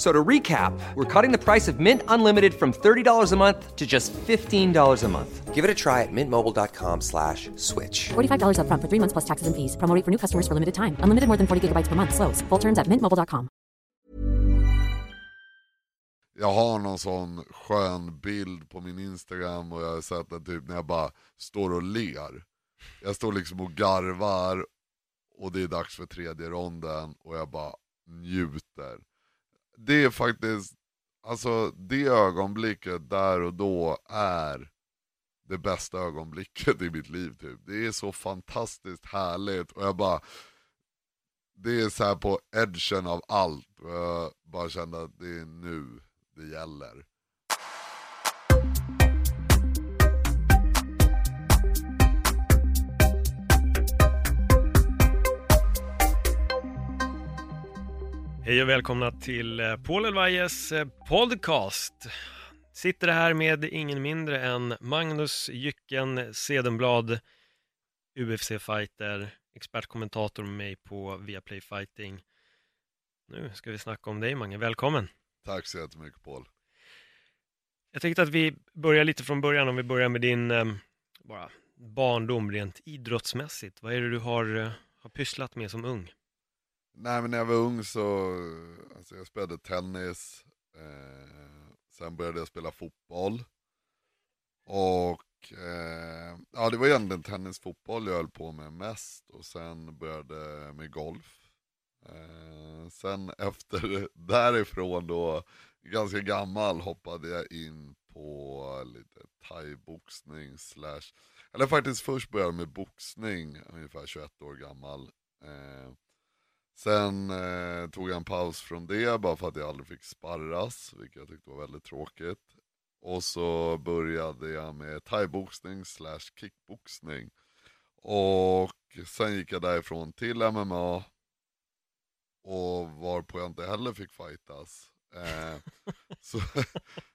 So to recap, we're cutting the price of Mint Unlimited from $30 a month to just $15 a month. Give it a try at mintmobile.com slash switch. $45 upfront for three months plus taxes and fees. Promo rate for new customers for limited time. Unlimited more than 40 gigabytes per month. Slows. Full terms at mintmobile.com. Jag har någon sån skön bild på min Instagram och jag har sett den typ när jag bara står och ler. Jag står liksom och garvar och det är dags för tredje ronden och jag bara njuter. Det är faktiskt, alltså det ögonblicket där och då är det bästa ögonblicket i mitt liv typ. Det är så fantastiskt härligt och jag bara det är så här på edgen av allt och jag bara kände att det är nu det gäller. Hej och välkomna till eh, Paul Elvajes eh, podcast. Sitter här med ingen mindre än Magnus Jycken Sedenblad, UFC-fighter, expertkommentator med mig på Viaplay Fighting. Nu ska vi snacka om dig Mange, välkommen! Tack så jättemycket Paul. Jag tänkte att vi börjar lite från början, om vi börjar med din eh, bara barndom rent idrottsmässigt. Vad är det du har, har pysslat med som ung? Nej men när jag var ung så, alltså jag spelade tennis, eh, sen började jag spela fotboll. Och eh, ja det var egentligen tennis, fotboll jag höll på med mest och sen började jag med golf. Eh, sen efter därifrån då, ganska gammal, hoppade jag in på lite thaiboxning slash, eller faktiskt först började jag med boxning, ungefär 21 år gammal. Eh, Sen eh, tog jag en paus från det bara för att jag aldrig fick sparras, vilket jag tyckte var väldigt tråkigt. Och så började jag med thaiboxning slash kickboxning. Och sen gick jag därifrån till MMA. Och varpå jag inte heller fick fightas. Eh, så,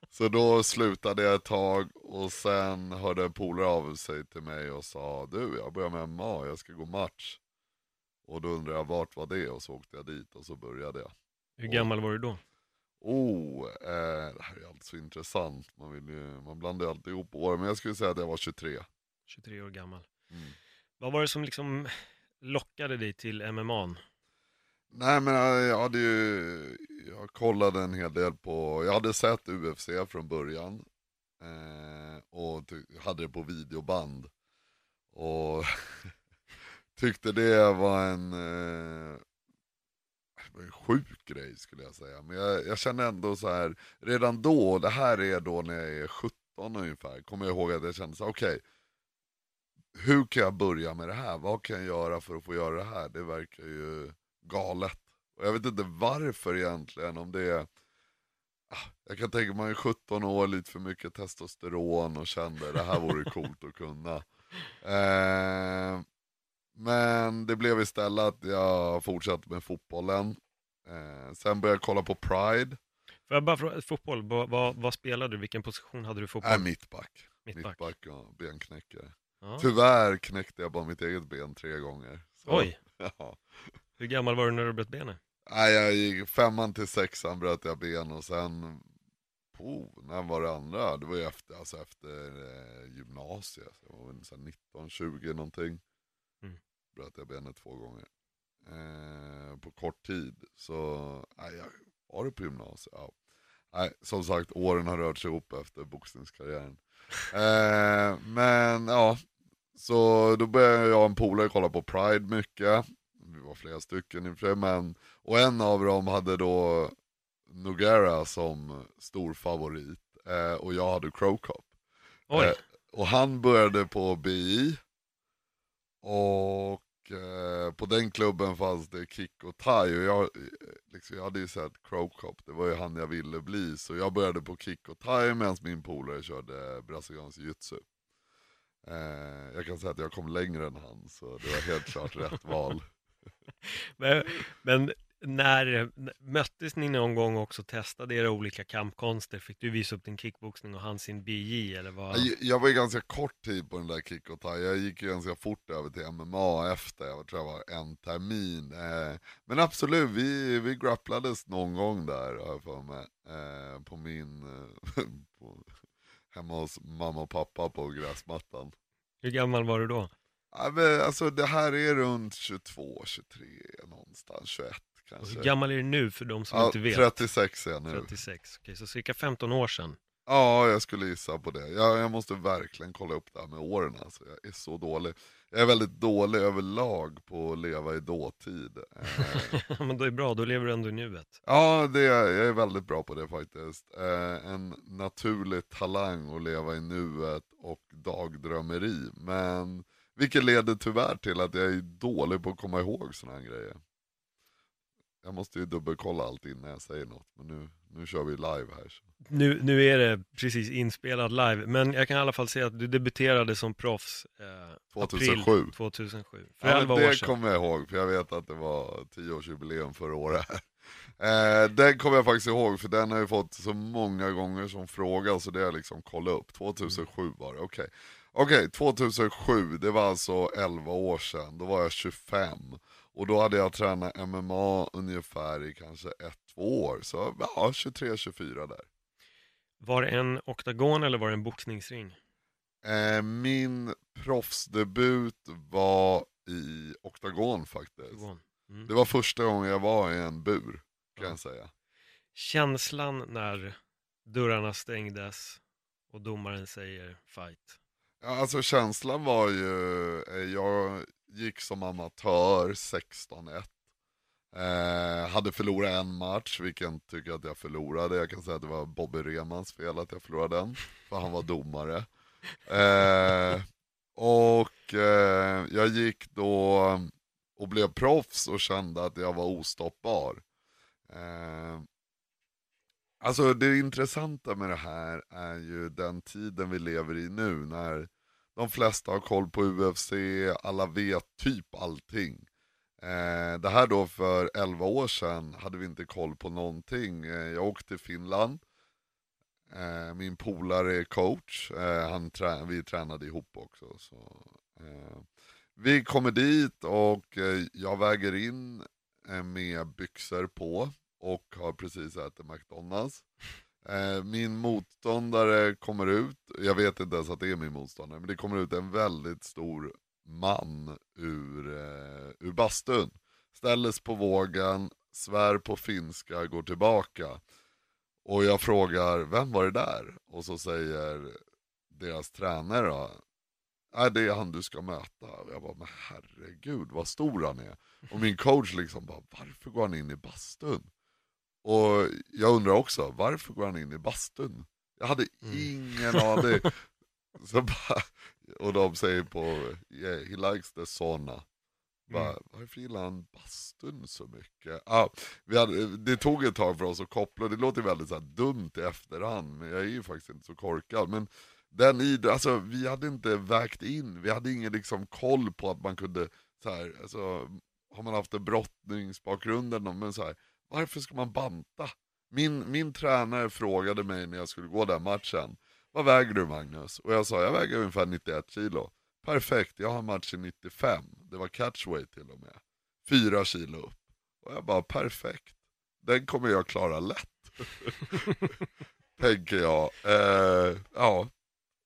så då slutade jag ett tag och sen hörde en polare av sig till mig och sa Du, jag börjar med MMA, jag ska gå match. Och då undrade jag vart var det och så åkte jag dit och så började jag. Hur gammal var du då? Oh, eh, det här är alltid så intressant. Man, vill ju, man blandar ju alltid ihop år, men jag skulle säga att jag var 23. 23 år gammal. Mm. Vad var det som liksom lockade dig till MMA? Nej men jag, hade ju, jag kollade en hel del på, jag hade sett UFC från början. Eh, och hade det på videoband. Och tyckte det var en, eh, en sjuk grej skulle jag säga. Men jag, jag kände ändå så här, redan då, det här är då när jag är 17 ungefär, kommer jag ihåg att jag kände så okej. hur kan jag börja med det här? Vad kan jag göra för att få göra det här? Det verkar ju galet. Och jag vet inte varför egentligen, om det är Ah, jag kan tänka mig 17 år, lite för mycket testosteron och kände det här vore coolt att kunna. Eh, men det blev istället att jag fortsatte med fotbollen. Eh, sen började jag kolla på Pride. Får jag bara fråga, fotboll, vad, vad, spelade du? Vilken position hade du i fotboll? Äh, mittback. Mittback. Mittback och benknäckare. Ja. Tyvärr knäckte jag bara mitt eget ben tre gånger. Så, Oj, Ja. hur gammal var du när du bröt benet? Nej, jag gick femman till sexan bröt jag ben och sen, oh, när var det andra? Det var ju efter, alltså efter eh, gymnasiet, jag var väl så här 19, 20 någonting. Mm. Bröt jag benet två gånger. Eh, på kort tid, så, nej, jag var det på gymnasiet? Ja. Nej, som sagt, åren har rört sig ihop efter boxningskarriären. Eh, men ja, så då började jag och en polare kolla på Pride mycket. Vi var flera stycken i och för sig, men och en av dem hade då Nogara som stor favorit eh, och jag hade Crowcop. Eh, och han började på BI och eh, på den klubben fanns det kick och thai och jag, eh, liksom, jag hade ju sett Crowcop, det var ju han jag ville bli så jag började på kick och thai medan min polare körde brasiliansk jitsu. Eh, jag kan säga att jag kom längre än han så det var helt klart rätt val. men, men När möttes ni någon gång också och testade era olika kampkonster? Fick du visa upp din kickboxning och han sin BJ eller vad? Jag, jag var ju ganska kort tid på den där kick och thai. Jag gick ju ganska fort över till MMA efter, jag tror jag var en termin. Eh, men absolut, vi, vi grapplades någon gång där har jag för mig. Eh, på min, på, hemma hos mamma och pappa på gräsmattan. Hur gammal var du då? Alltså det här är runt 22, 23 någonstans, 21 Och kanske. hur gammal är du nu för de som ja, inte vet? 36 är jag nu. 36, okej, så cirka 15 år sedan. Ja, jag skulle gissa på det. Jag, jag måste verkligen kolla upp det här med åren alltså. Jag är så dålig. Jag är väldigt dålig överlag på att leva i dåtid. Eh, Men då är det bra, då lever du ändå i nuet. ja, det är, jag är väldigt bra på det faktiskt. Eh, en naturlig talang att leva i nuet och dagdrömmeri. Men vilket leder tyvärr till att jag är dålig på att komma ihåg sådana här grejer. Jag måste ju dubbelkolla allt innan jag säger något, men nu, nu kör vi live här. Så. Nu, nu är det precis inspelad live, men jag kan i alla fall säga att du debuterade som proffs eh, 2007. april 2007. För Ja, 11 men år det sedan. kommer jag ihåg, för jag vet att det var 10-årsjubileum förra året. Eh, den kommer jag faktiskt ihåg, för den har jag fått så många gånger som fråga, så det har jag liksom kollat upp. 2007 var det, okej. Okej, 2007, det var alltså 11 år sedan, då var jag 25. Och då hade jag tränat MMA ungefär i kanske ett, två år, så ja, 23-24 där. Var det en oktagon eller var det en boxningsring? Eh, min proffsdebut var i oktagon faktiskt. Oktagon. Mm. Det var första gången jag var i en bur, kan Ja. jag säga. Känslan när dörrarna stängdes och domaren säger fight. Ja, alltså känslan var ju, eh, jag gick som amatör 16-1. Eh, hade förlorat en match, vilken tycker jag att jag förlorade. Jag kan säga att det var Bobby Remans fel att jag förlorade den, för han var domare. Eh, och eh, jag gick då och blev proffs och kände att jag var ostoppbar. Eh, alltså det intressanta med det här är ju den tiden vi lever i nu när de flesta har koll på UFC, alla vet typ allting. Eh, det här då för 11 år sedan hade vi inte koll på någonting. Eh, jag åkte till Finland, eh, min polare är coach, eh, han trä- vi tränade ihop också. Så, eh, vi kommer dit och eh, jag väger in eh, med byxor på och har precis ätit McDonalds. Eh, min motståndare kommer ut, jag vet inte ens att det är min motståndare, men det kommer ut en väldigt stor man ur, eh, ur bastun. Ställs på vågen, svär på finska, går tillbaka. Och jag frågar, vem var det där? Och så säger deras tränare då, Nej det är han du ska möta. Och jag bara, men herregud vad stor han är. Och min coach liksom bara, varför går han in i bastun? Och jag undrar också, varför går han in i bastun? Jag hade ingen aning. Så bara, och de säger på, yeah, he likes the sauna. Bara, Varför gillar han bastun så mycket? Ja, vi hade, det tog ett tag för oss att koppla, det låter väldigt så dumt i efterhand, men jag är ju faktiskt inte så korkad. Men den idrott, alltså vi hade inte vägt in, vi hade ingen liksom koll på att man kunde, så här, alltså, har man haft en brottningsbakgrund eller något, men så här, varför ska man banta? Min, min tränare frågade mig när jag skulle gå den matchen, vad väger du Magnus? Och jag sa, jag väger ungefär 91 kilo. Perfekt, jag har match i 95. Det var catchweight till och med. Fyra kilo upp. Och jag bara, perfekt. Den kommer jag klara lätt. Tänker jag. Eh, ja,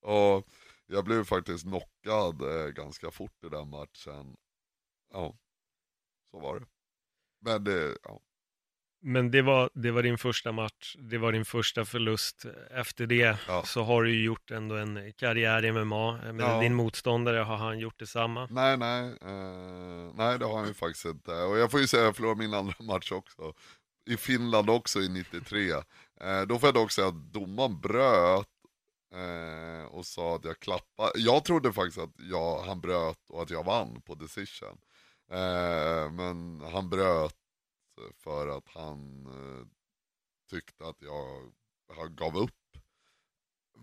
och jag blev faktiskt knockad eh, ganska fort i den matchen. Ja, så var det. Men det, ja. Men det var, det var din första match, det var din första förlust. Efter det Ja. så har du ju gjort ändå en karriär i MMA. Men Ja. din motståndare, har han gjort detsamma? Nej, nej, eh, nej det har han ju faktiskt inte. Och jag får ju säga att jag förlorade min andra match också. I Finland också i 93. Eh, då får jag dock säga att domaren bröt eh, och sa att jag klappade. Jag trodde faktiskt att jag, han bröt och att jag vann på decision. Eh, men han bröt för att han eh, tyckte att jag, gav upp.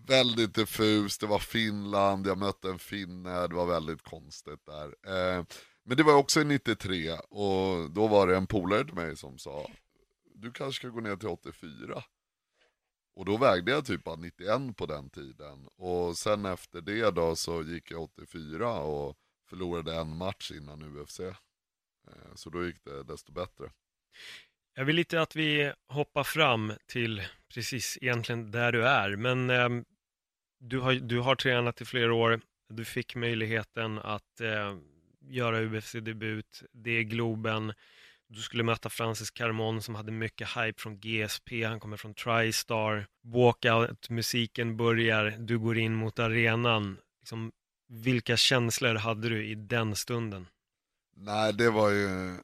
Väldigt diffust, det var Finland, jag mötte en finne, det var väldigt konstigt där. Eh, men det var också i 93 och då var det en polare till mig som sa du kanske ska gå ner till 84. Och då vägde jag typ bara 91 på den tiden. Och sen efter det då så gick jag 84 och förlorade en match innan UFC. Eh, så då gick det desto bättre. Jag vill lite att vi hoppar fram till precis egentligen där du är, men eh, du, har, du har tränat i flera år, du fick möjligheten att eh, göra UFC-debut, det är Globen, du skulle möta Francis Carmon som hade mycket hype från GSP, han kommer från Tristar, walkout, musiken börjar, du går in mot arenan. Liksom, vilka känslor hade du i den stunden? Nej, det var ju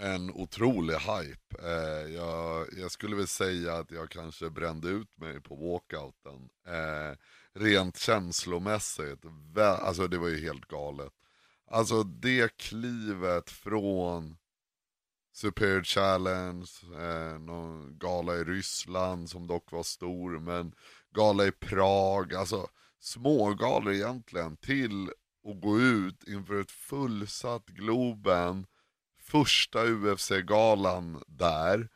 en otrolig hype. Eh, jag, jag skulle väl säga att jag kanske brände ut mig på walkouten. Eh, rent känslomässigt, alltså det var ju helt galet. Alltså det klivet från Superior Challenge, eh, någon gala i Ryssland som dock var stor, men gala i Prag, alltså smågalor egentligen, till att gå ut inför ett fullsatt Globen, första UFC-galan där,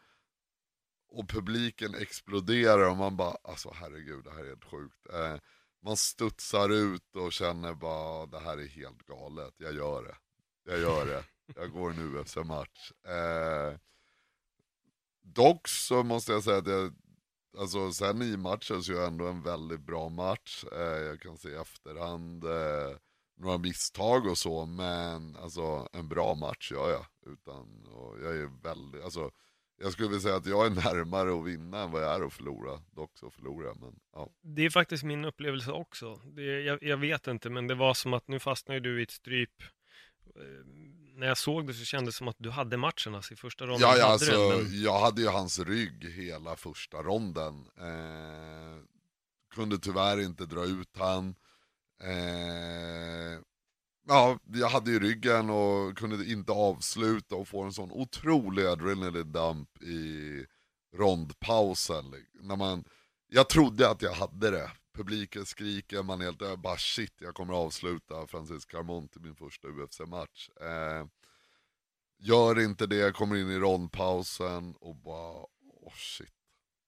och publiken exploderar och man bara, alltså herregud det här är helt sjukt. Eh, man studsar ut och känner bara, det här är helt galet, jag gör det. Jag gör det. Jag går en UFC-match. Eh, dock så måste jag säga att jag, alltså sen i matchen så är jag ändå en väldigt bra match. Eh, jag kan se i efterhand eh, några misstag och så, men alltså en bra match gör jag. Utan, och jag är väldigt, alltså jag skulle vilja säga att jag är närmare att vinna än vad jag är att förlora. Dock så förlorar jag, men ja. Det är faktiskt min upplevelse också. Det, jag, jag vet inte, men det var som att nu fastnade du i ett stryp. Eh, när jag såg det så kändes det som att du hade matchen alltså, i första ronden. Ja, ja alltså, den, men... jag hade ju hans rygg hela första ronden. Eh, kunde tyvärr inte dra ut han. Eh, ja, jag hade ju ryggen och kunde inte avsluta och få en sån otrolig adrenaline dump i rondpausen. Liksom. När man, jag trodde att jag hade det. Publiken skriker, man är helt bara shit, jag kommer avsluta Francis Carmont i min första UFC-match. Eh, gör inte det, kommer in i rondpausen och bara, oh shit.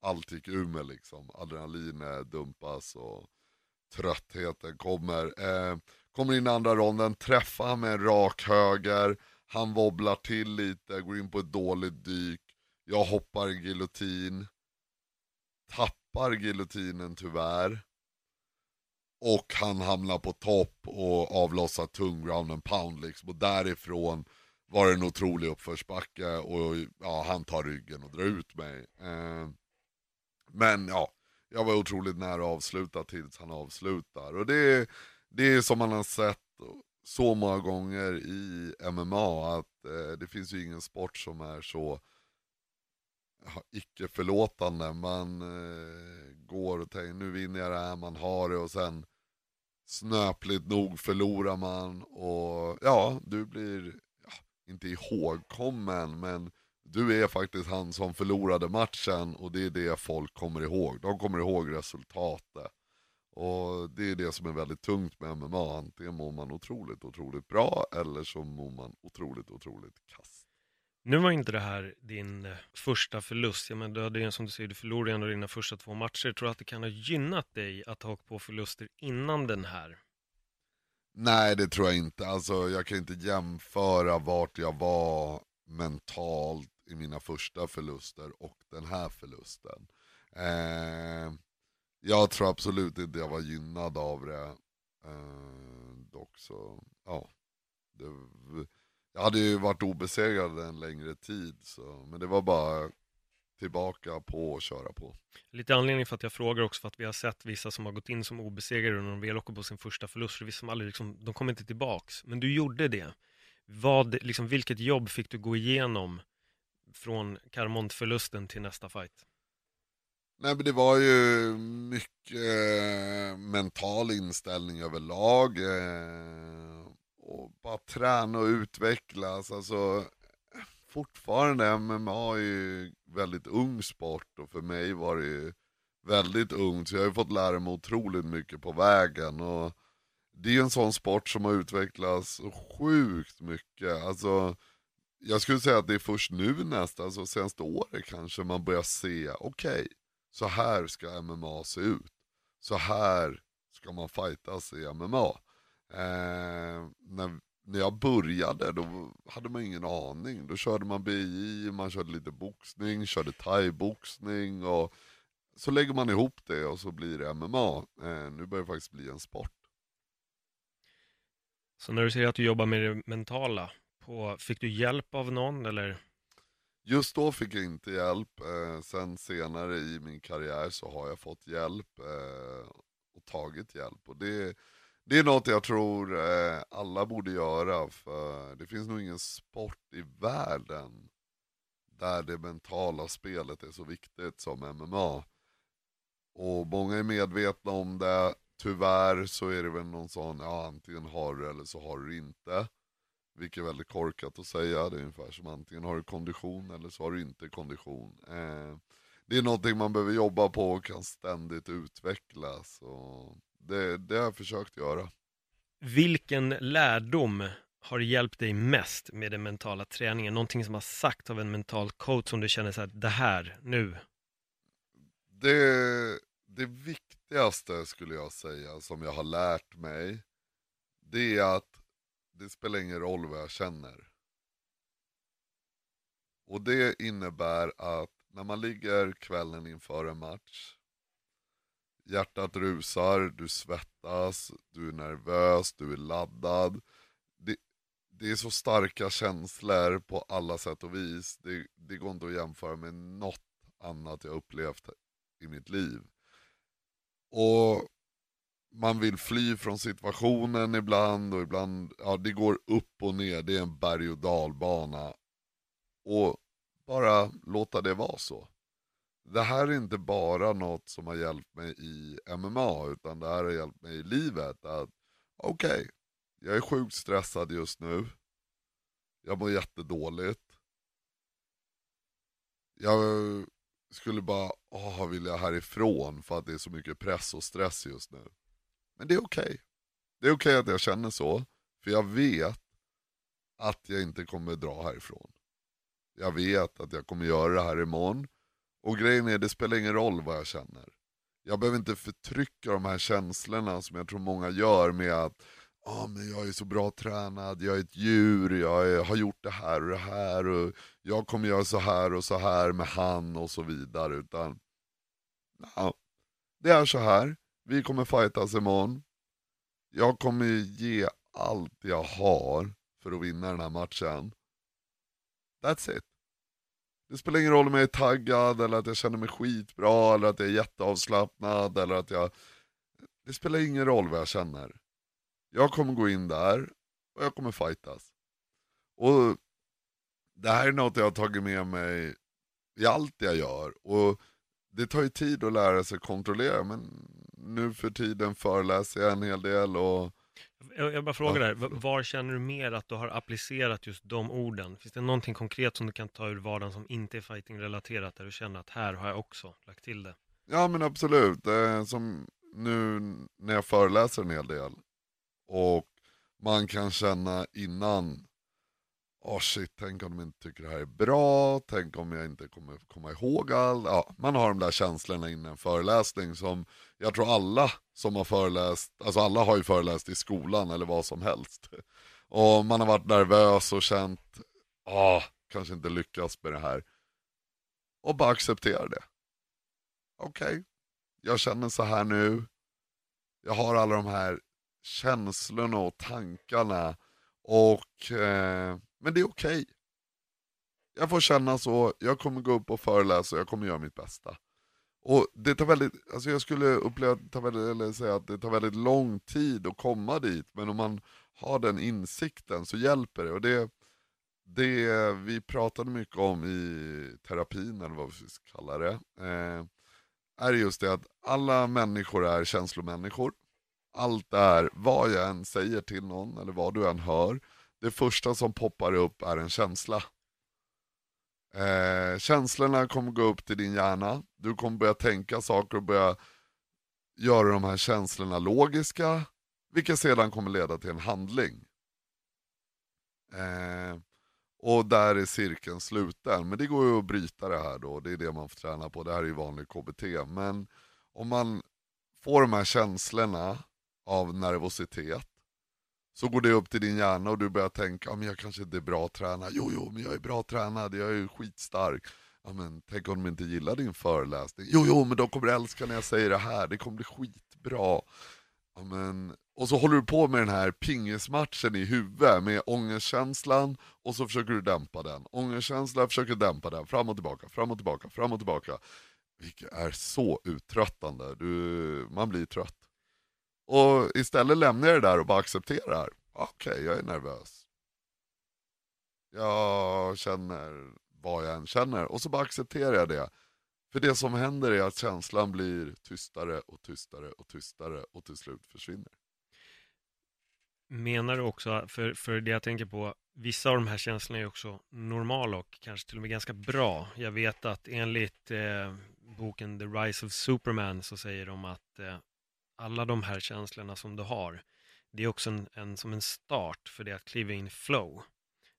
Allt gick ur mig liksom. Adrenalinet dumpas och tröttheten kommer. Eh, kommer in i andra ronden, träffar han med en rak höger, han wobblar till lite, går in på ett dåligt dyk. Jag hoppar en giljotin, tappar giljotinen tyvärr. Och han hamnar på topp och avlossar tung ground and pound liksom. Och därifrån var det en otrolig uppförsbacke och ja, han tar ryggen och drar ut mig. Eh, men ja, jag var otroligt nära att avsluta tills han avslutar. Och det är, det är som man har sett så många gånger i MMA att eh, det finns ju ingen sport som är så ja, icke förlåtande. Man eh, går och tänker nu vinner jag det här, man har det och sen snöpligt nog förlorar man och ja, du blir ja, inte ihågkommen men du är faktiskt han som förlorade matchen och det är det folk kommer ihåg. De kommer ihåg resultatet. Och det är det som är väldigt tungt med MMA. Antingen mår man otroligt, otroligt bra eller så mår man otroligt, otroligt kass. Nu var inte det här din första förlust. Ja, men du hade ju, som du säger, du förlorade ändå dina första två matcher. Tror du att det kan ha gynnat dig att ha på förluster innan den här? Nej, det tror jag inte. Alltså, jag kan inte jämföra vart jag var mentalt i mina första förluster och den här förlusten. Eh, jag tror absolut inte jag var gynnad av det. Eh, dock så, ja. Det, jag hade ju varit obesegrad en längre tid, så, men det var bara tillbaka på och köra på. Lite anledning för att jag frågar också för att vi har sett vissa som har gått in som obesegrade när de väl åker på sin första förlust. Vissa som aldrig liksom, de kommer inte tillbaks. Men du gjorde det. Vad, liksom, vilket jobb fick du gå igenom från Carmont-förlusten till nästa fight? Nej men det var ju mycket eh, mental inställning överlag. Eh, och bara träna och utvecklas. Alltså, fortfarande MMA är ju väldigt ung sport och för mig var det ju väldigt ungt. Så jag har ju fått lära mig otroligt mycket på vägen. Och det är ju en sån sport som har utvecklats sjukt mycket. Alltså, jag skulle säga att det är först nu nästan, alltså senaste året kanske, man börjar se, okej, okay, så här ska MMA se ut. Så här ska man fightas i MMA. Eh, när, när jag började då hade man ingen aning. Då körde man BI, man körde lite boxning, körde thai-boxning och så lägger man ihop det och så blir det MMA. Eh, nu börjar det faktiskt bli en sport. Så när du säger att du jobbar med det mentala, på, fick du hjälp av någon eller? Just då fick jag inte hjälp, eh, sen senare i min karriär så har jag fått hjälp eh, och tagit hjälp. Och det, det är något jag tror eh, alla borde göra, för det finns nog ingen sport i världen där det mentala spelet är så viktigt som MMA. Och många är medvetna om det, tyvärr så är det väl någon sån, ja antingen har du eller så har du inte. Vilket är väldigt korkat att säga, det är ungefär som antingen har du kondition eller så har du inte kondition. Eh, det är någonting man behöver jobba på och kan ständigt utvecklas. Och det, det har jag försökt göra. Vilken lärdom har hjälpt dig mest med den mentala träningen? Någonting som har sagt av en mental coach som du känner så här, det här, nu? Det, det viktigaste skulle jag säga som jag har lärt mig, det är att det spelar ingen roll vad jag känner. Och det innebär att när man ligger kvällen inför en match, hjärtat rusar, du svettas, du är nervös, du är laddad. Det, det är så starka känslor på alla sätt och vis. Det, det går inte att jämföra med något annat jag upplevt i mitt liv. Och man vill fly från situationen ibland och ibland, ja det går upp och ner, det är en berg och dalbana. Och bara låta det vara så. Det här är inte bara något som har hjälpt mig i MMA, utan det här har hjälpt mig i livet. att Okej, okay, jag är sjukt stressad just nu. Jag mår jättedåligt. Jag skulle bara åh, vilja härifrån för att det är så mycket press och stress just nu. Men det är okej. Okay. Det är okej okay att jag känner så, för jag vet att jag inte kommer dra härifrån. Jag vet att jag kommer göra det här imorgon. Och grejen är, det spelar ingen roll vad jag känner. Jag behöver inte förtrycka de här känslorna som jag tror många gör med att ah, men jag är så bra tränad, jag är ett djur, jag är, har gjort det här och det här och jag kommer göra så här och så här med han och så vidare. Utan, ja, det är så här, vi kommer fightas imorgon. Jag kommer ge allt jag har för att vinna den här matchen. That's it. Det spelar ingen roll om jag är taggad, eller att jag känner mig skitbra, eller att jag är jätteavslappnad, eller att jag... Det spelar ingen roll vad jag känner. Jag kommer gå in där, och jag kommer fightas. Och det här är något jag har tagit med mig i allt jag gör. Och det tar ju tid att lära sig kontrollera, men nu för tiden föreläser jag en hel del och jag, jag bara frågar ja. där, var känner du mer att du har applicerat just de orden? Finns det någonting konkret som du kan ta ur vardagen som inte är fighting-relaterat, där du känner att här har jag också lagt till det? Ja men absolut, som nu när jag föreläser en hel del och man kan känna innan oh shit, tänk om de inte tycker det här är bra, tänk om jag inte kommer komma ihåg allt. Ja, man har de där känslorna innan en föreläsning som jag tror alla som har föreläst, alltså alla har ju föreläst i skolan eller vad som helst. Och man har varit nervös och känt, ah, kanske inte lyckas med det här. Och bara acceptera det. Okej, okay, jag känner så här nu. Jag har alla de här känslorna och tankarna. Och eh, men det är okej. Okay. Jag får känna så, jag kommer gå upp och föreläsa och jag kommer göra mitt bästa. Och det tar väldigt, alltså jag skulle uppleva, eller säga att det tar väldigt lång tid att komma dit, men om man har den insikten så hjälper det. Och det, det vi pratade mycket om i terapin, eller vad vi ska kalla det, eh, är just det att alla människor är känslomänniskor. Allt är, vad jag än säger till någon, eller vad du än hör, det första som poppar upp är en känsla. Eh, känslorna kommer gå upp till din hjärna, du kommer börja tänka saker och börja göra de här känslorna logiska, vilket sedan kommer leda till en handling. Eh, och där är cirkeln sluten. Men det går ju att bryta det här då, det är det man får träna på. Det här är ju vanlig KBT. Men om man får de här känslorna av nervositet, så går det upp till din hjärna och du börjar tänka, ja men jag kanske inte är bra tränad. Jo, jo, men jag är bra tränad, jag är skitstark. Ja, men tänk om de inte gillar din föreläsning. Jo, jo, men de kommer älska när jag säger det här, det kommer bli skitbra. Ja, men... Och så håller du på med den här pingismatchen i huvudet med ångestkänslan och så försöker du dämpa den. Ångestkänslan försöker dämpa den, fram och tillbaka, fram och tillbaka, fram och tillbaka. Vilket är så uttröttande, du, man blir trött. Och istället lämnar jag det där och bara accepterar. Okej, okay, jag är nervös. Jag känner vad jag än känner och så bara accepterar jag det. För det som händer är att känslan blir tystare och tystare och tystare och till slut försvinner. Menar du också, för, för det jag tänker på, vissa av de här känslorna är också normala och kanske till och med ganska bra. Jag vet att enligt eh, boken The Rise of Superman så säger de att eh, alla de här känslorna som du har, det är också en, en, som en start för det att kliva in i flow.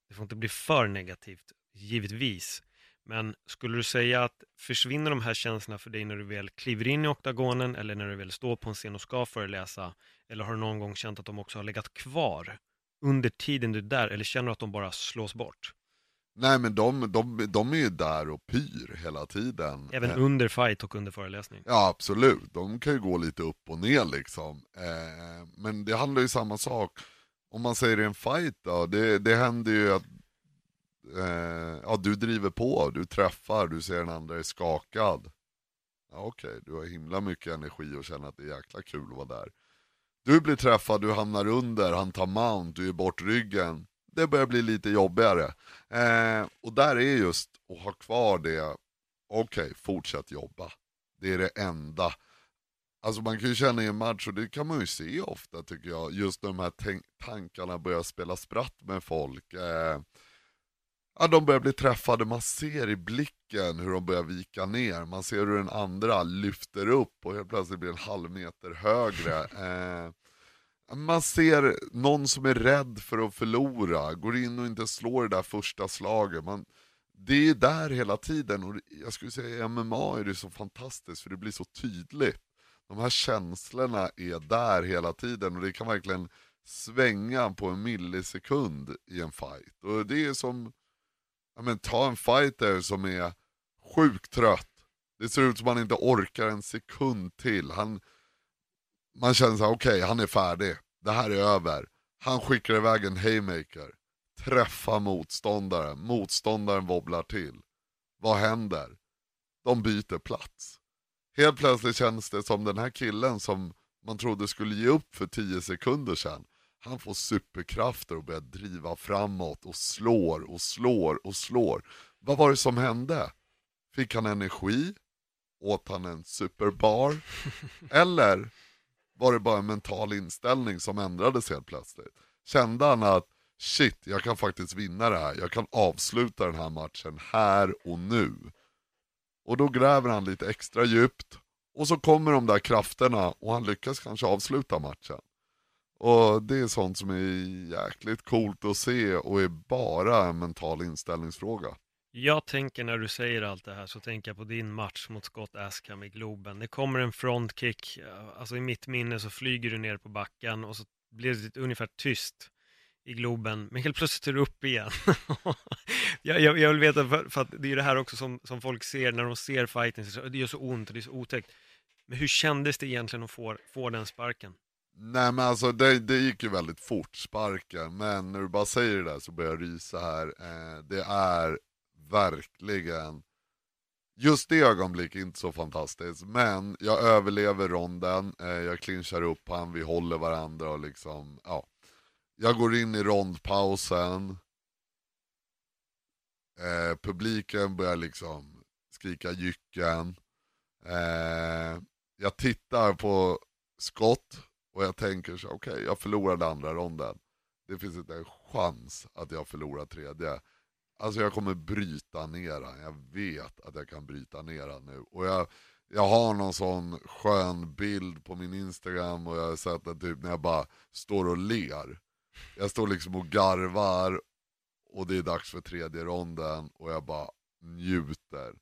Det får inte bli för negativt, givetvis. Men skulle du säga att försvinner de här känslorna för dig när du väl kliver in i oktagonen eller när du väl står på en scen och ska föreläsa? Eller har du någon gång känt att de också har legat kvar under tiden du är där eller känner du att de bara slås bort? Nej men de, de, de är ju där och pyr hela tiden. Även eh. under fight och under föreläsning? Ja absolut, de kan ju gå lite upp och ner liksom. Eh, men det handlar ju samma sak. Om man säger en fight då, det, det händer ju att eh, ja, du driver på, du träffar, du ser den andra är skakad. Ja, Okej, okay, du har himla mycket energi och känner att det är jäkla kul att vara där. Du blir träffad, du hamnar under, han tar mount, du är bort ryggen det börjar bli lite jobbigare. Eh, och där är just att ha kvar det, okej, okay, fortsätt jobba. Det är det enda. Alltså man kan ju känna i en match, och det kan man ju se ofta tycker jag, just när de här tankarna börjar spela spratt med folk. Eh, ja, de börjar bli träffade, man ser i blicken hur de börjar vika ner, man ser hur den andra lyfter upp och helt plötsligt blir en halv meter högre. Eh, man ser någon som är rädd för att förlora, går in och inte slår det där första slaget. Man, det är där hela tiden och jag skulle säga i MMA är det så fantastiskt för det blir så tydligt. De här känslorna är där hela tiden och det kan verkligen svänga på en millisekund i en fight. Och det är som, ja men ta en fighter som är sjukt trött. Det ser ut som han inte orkar en sekund till. Han, man känner såhär, okej okay, han är färdig, det här är över. Han skickar iväg en haymaker, träffar motståndaren, motståndaren wobblar till. Vad händer? De byter plats. Helt plötsligt känns det som den här killen som man trodde skulle ge upp för 10 sekunder sedan. Han får superkrafter och börjar driva framåt och slår och slår och slår. Vad var det som hände? Fick han energi? Åt han en superbar? Eller var det bara en mental inställning som ändrades helt plötsligt. Kände han att shit, jag kan faktiskt vinna det här, jag kan avsluta den här matchen här och nu. Och då gräver han lite extra djupt, och så kommer de där krafterna och han lyckas kanske avsluta matchen. Och det är sånt som är jäkligt coolt att se och är bara en mental inställningsfråga. Jag tänker när du säger allt det här så tänker jag på din match mot Scott Askham i Globen. Det kommer en frontkick, eh, alltså i mitt minne så flyger du ner på backen och så blir det ungefär tyst i Globen, men helt plötsligt är du upp igen. jag, jag, jag, vill veta, för, för, att det är det här också som, som folk ser när de ser fighten, så, det gör så ont och det är så otäckt. Men hur kändes det egentligen att få, få den sparken? Nej men alltså det, det gick ju väldigt fort, sparken, men när du bara säger det där så börjar jag rysa här. Eh, det är verkligen Just det ögonblicket inte så fantastiskt, men jag överlever ronden, eh, jag clinchar upp han, vi håller varandra och liksom, ja. Jag går in i rondpausen, eh, publiken börjar liksom skrika jycken. Eh, jag tittar på skott och jag tänker så okej, okay, jag förlorade andra ronden. Det finns inte en chans att jag förlorar tredje. Alltså jag kommer bryta ner han. jag vet att jag kan bryta ner han nu. Och jag, jag har någon sån skön bild på min Instagram och jag har sett den typ när jag bara står och ler. Jag står liksom och garvar och det är dags för tredje ronden och jag bara njuter.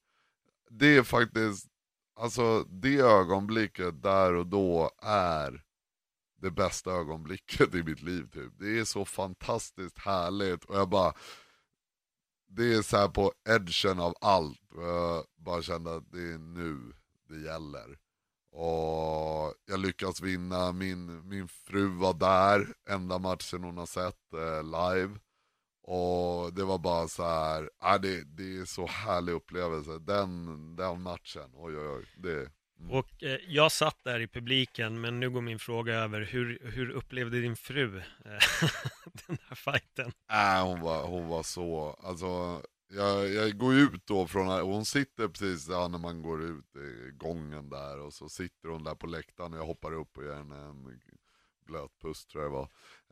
Det är faktiskt, alltså det ögonblicket där och då är det bästa ögonblicket i mitt liv typ. Det är så fantastiskt härligt och jag bara, det är så här på edgen av allt. Jag bara kände att det är nu det gäller. Och jag lyckas vinna, min, min fru var där, enda matchen hon har sett eh, live. Och det var bara så här, äh, det, det är så härlig upplevelse. Den, den matchen, oj oj oj. Det, Mm. Och eh, jag satt där i publiken, men nu går min fråga över. Hur, hur upplevde din fru eh, den här fighten? Äh, hon, var, hon var så, alltså jag, jag går ut då från, hon sitter precis ja, när man går ut i gången där och så sitter hon där på läktaren och jag hoppar upp och ger henne en blöt puss tror jag det var.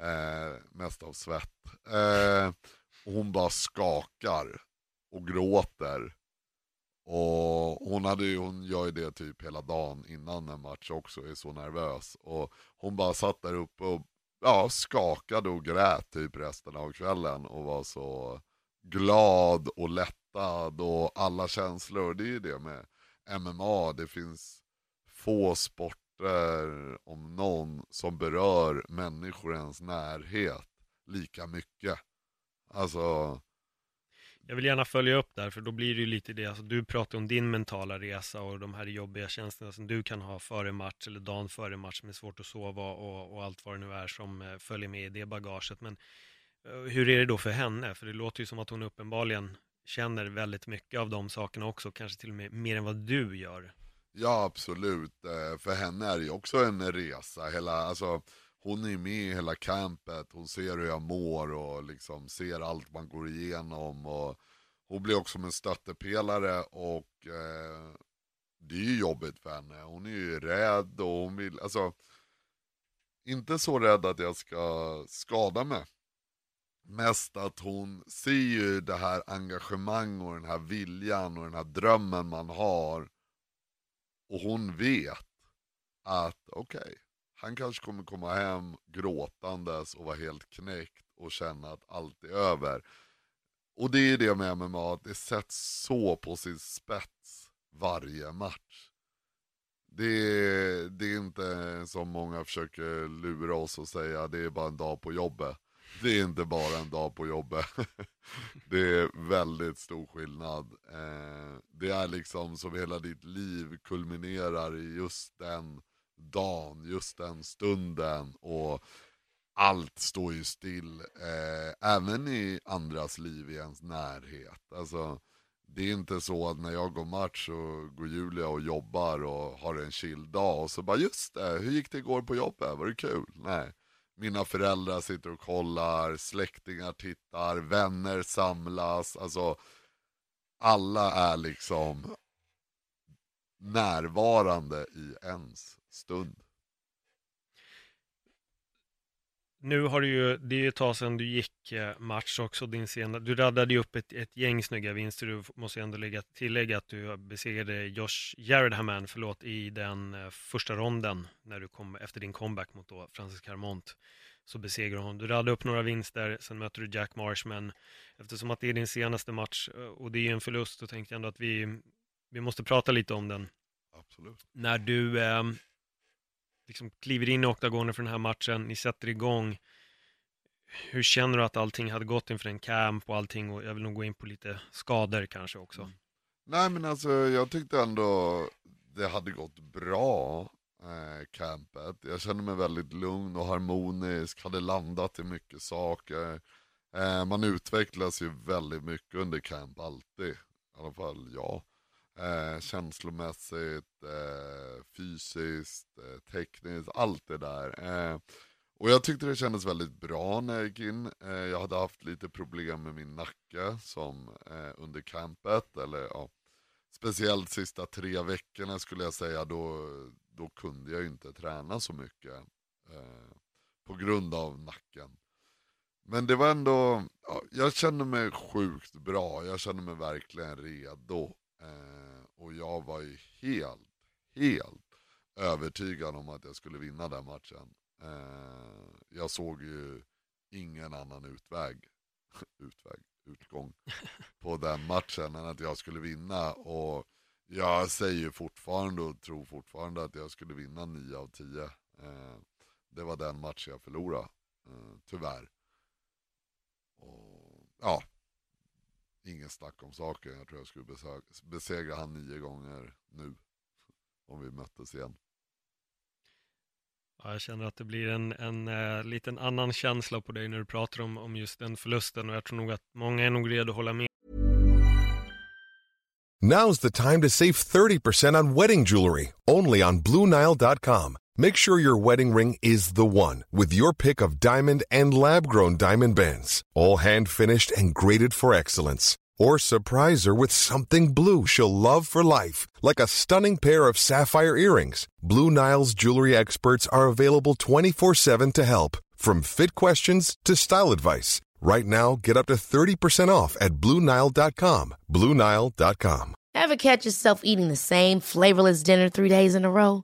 Eh, mest av svett. Eh, och hon bara skakar och gråter. Och hon, hade ju, hon gör ju det typ hela dagen innan en match också, är så nervös. Och hon bara satt där uppe och ja, skakade och grät typ resten av kvällen och var så glad och lättad och alla känslor. Det är ju det med MMA, det finns få sporter om någon som berör människor i ens närhet lika mycket. Alltså jag vill gärna följa upp där, för då blir det ju lite det, alltså, du pratar om din mentala resa och de här jobbiga känslorna som du kan ha före match eller dagen före match med svårt att sova och, och allt vad det nu är som eh, följer med i det bagaget. Men eh, hur är det då för henne? För det låter ju som att hon uppenbarligen känner väldigt mycket av de sakerna också, kanske till och med mer än vad du gör. Ja, absolut. Eh, för henne är det ju också en resa. Hela, alltså, hon är med i hela campet, hon ser hur jag mår och liksom ser allt man går igenom. Och hon blir också en stöttepelare och eh, det är ju jobbigt för henne. Hon är ju rädd och hon vill, alltså inte så rädd att jag ska skada mig. Mest att hon ser ju det här engagemang och den här viljan och den här drömmen man har. Och hon vet att okej, okay, han kanske kommer komma hem gråtandes och vara helt knäckt och känna att allt är över. Och det är det med MMA, att det sätts så på sin spets varje match. Det är, det är inte som många försöker lura oss och säga, det är bara en dag på jobbet. Det är inte bara en dag på jobbet. Det är väldigt stor skillnad. Eh, det är liksom som hela ditt liv kulminerar i just den dagen, just den stunden och allt står ju still, eh, även i andras liv i ens närhet. Alltså, det är inte så att när jag går match så går Julia och jobbar och har en chill dag och så bara just det, hur gick det igår på jobbet, var det kul? Nej. Mina föräldrar sitter och kollar, släktingar tittar, vänner samlas, alltså alla är liksom närvarande i ens stund. Nu har du ju, det är ju ett tag sedan du gick eh, match också, din sena, du raddade ju upp ett, ett gäng snygga vinster, du måste ändå lägga, tillägga att du besegrade Josh Jared förlåt, i den eh, första ronden när du kom efter din comeback mot då Francis Carmont så besegrar hon. Du raddade upp några vinster, sen möter du Jack Marsh, men eftersom att det är din senaste match eh, och det är en förlust, så tänkte jag ändå att vi, vi måste prata lite om den. Absolut. När du eh, liksom kliver in i oktagonen för den här matchen, ni sätter igång. Hur känner du att allting hade gått inför en camp och allting? Och jag vill nog gå in på lite skador kanske också. Mm. Nej men alltså jag tyckte ändå det hade gått bra, eh, campet. Jag kände mig väldigt lugn och harmonisk, hade landat i mycket saker. Eh, man utvecklas ju väldigt mycket under camp, alltid. I alla fall jag. Eh, känslomässigt, eh, fysiskt, eh, tekniskt, allt det där. Eh, och jag tyckte det kändes väldigt bra när jag gick in. Eh, jag hade haft lite problem med min nacke som eh, under campet, eller ja, speciellt sista tre veckorna skulle jag säga, då, då kunde jag inte träna så mycket eh, på grund av nacken. Men det var ändå, ja, jag kände mig sjukt bra, jag kände mig verkligen redo. Eh, och jag var ju helt, helt övertygad om att jag skulle vinna den matchen. Eh, jag såg ju ingen annan utväg, utväg, utgång på den matchen än att jag skulle vinna. Och jag säger fortfarande och tror fortfarande att jag skulle vinna 9 av 10. Eh, det var den match jag förlorade, eh, tyvärr. Och, ja, ingen snack om saken. Jag tror jag skulle besegra, han nio gånger nu. Om vi möttes igen. Ja, jag känner att det blir en, en uh, liten annan känsla på dig när du pratar om, om just den förlusten och jag tror nog att många är nog redo att hålla med. Now's the time to save 30% on wedding jewelry, only on BlueNile.com. Make sure your wedding ring is the one with your pick of diamond and lab grown diamond bands, all hand finished and graded for excellence. Or surprise her with something blue she'll love for life, like a stunning pair of sapphire earrings. Blue Nile's jewelry experts are available 24 7 to help, from fit questions to style advice. Right now, get up to 30% off at BlueNile.com. BlueNile.com. Ever catch yourself eating the same flavorless dinner three days in a row?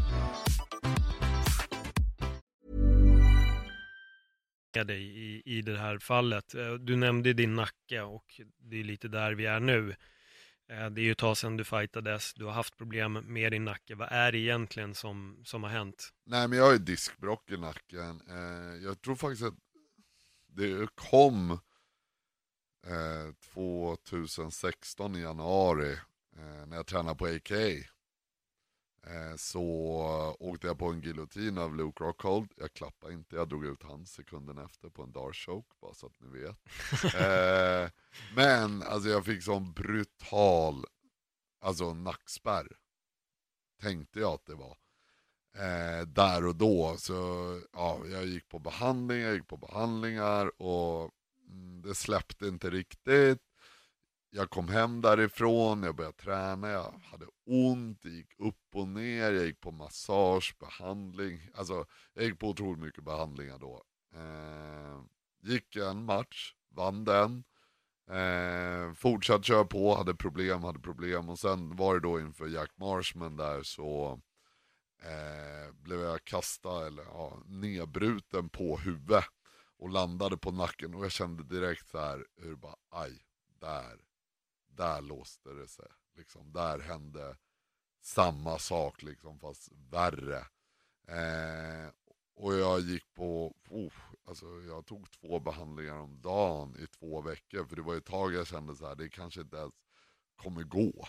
Dig i, i det här fallet. Eh, du nämnde din nacke och det är lite där vi är nu. Eh, det är ju ett tag sedan du fightades, du har haft problem med din nacke. Vad är det egentligen som, som har hänt? Nej men jag har ju diskbråck i nacken. Eh, jag tror faktiskt att det kom 2016 i januari när jag tränade på AKA. Eh, så åkte jag på en giljotin av Luke Rockhold. Jag klappade inte, jag drog ut hans sekunden efter på en dart choke, bara så att ni vet. Eh, men alltså jag fick sån brutal alltså nackspärr. Tänkte jag att det var. Eh, där och då. Så ja, jag gick på behandling, jag gick på behandlingar och mm, det släppte inte riktigt. Jag kom hem därifrån, jag började träna, jag hade ont, det gick upp och ner, jag gick på massage, behandling. Alltså jag gick på otroligt mycket behandlingar då. Eh, gick en match, vann den. Eh, fortsatt köra på, hade problem, hade problem och sen var det då inför Jack Marshman där så eh, blev jag kastad, eller ja, nedbruten på huvudet och landade på nacken och jag kände direkt så här hur bara aj, där, där låste det sig. Liksom, där hände samma sak liksom fast värre. Eh, och jag gick på, oh, alltså jag tog två behandlingar om dagen i två veckor. För det var ett tag jag kände så här, det kanske inte ens kommer gå.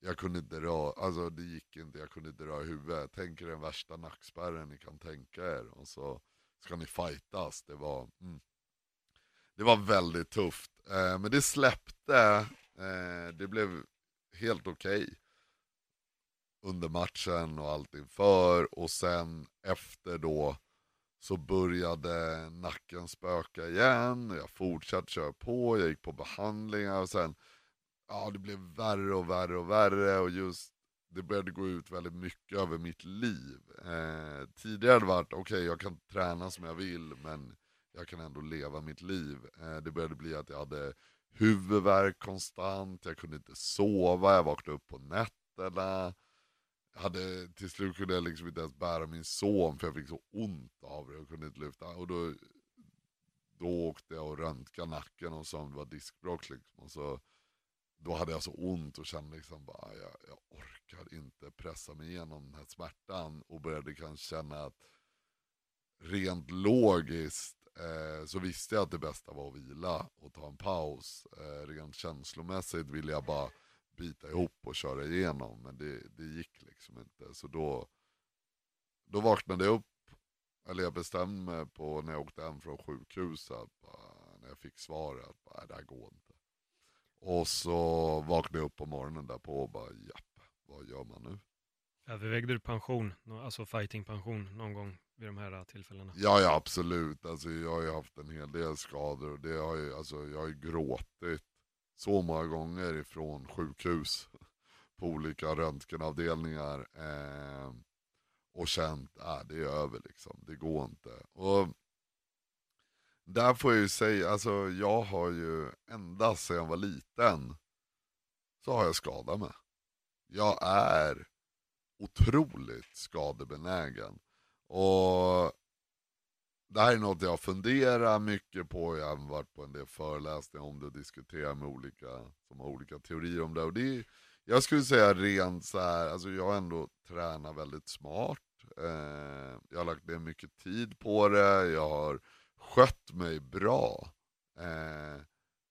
Jag kunde inte röra, alltså det gick inte, jag kunde inte röra huvudet. Tänk er den värsta nackspärren ni kan tänka er. Och så ska ni fightas. Det var, mm det var väldigt tufft. Eh, men det släppte, eh, det blev helt okej. Under matchen och allt inför. Och sen efter då så började nacken spöka igen. Jag fortsatte köra på, jag gick på behandlingar och sen, ja det blev värre och värre och värre och just det började gå ut väldigt mycket över mitt liv. Eh, tidigare hade det varit, okej okay, jag kan träna som jag vill men jag kan ändå leva mitt liv. Eh, det började bli att jag hade huvudvärk konstant, jag kunde inte sova, jag vaknade upp på nätterna. Jag hade, till slut kunde jag liksom inte ens bära min son för jag fick så ont av det och kunde inte lyfta. Och då, då åkte jag och röntgade nacken och sa om det var diskbråck liksom. Och så, då hade jag så ont och kände liksom bara, jag, jag orkar inte pressa mig igenom den här smärtan. Och började kanske känna att rent logiskt eh, så visste jag att det bästa var att vila och ta en paus. Eh, rent känslomässigt ville jag bara bita ihop och köra igenom. Men det, det gick liksom inte. Så då, då vaknade jag upp, eller jag bestämde mig på när jag åkte hem från sjukhuset, bara, när jag fick svaret, bara, det här går inte. Och så vaknade jag upp på morgonen därpå och bara, japp, vad gör man nu? Övervägde du pension, alltså fightingpension någon gång vid de här äh, tillfällena? Ja, ja absolut. Alltså, jag har ju haft en hel del skador och det har ju, alltså, jag har ju gråtit så många gånger ifrån sjukhus på olika röntgenavdelningar eh, och känt att det är över liksom, det går inte. Och där får jag ju säga, alltså jag har ju ända sedan jag var liten så har jag skadat mig. Jag är otroligt skadebenägen. Och det här är något jag funderar mycket på, jag har varit på en del föreläsningar om det och diskuterat med olika som har olika teorier om det. Och det är, jag skulle säga rent så här, alltså jag har ändå tränat väldigt smart. Eh, jag har lagt ner mycket tid på det, jag har skött mig bra. Eh,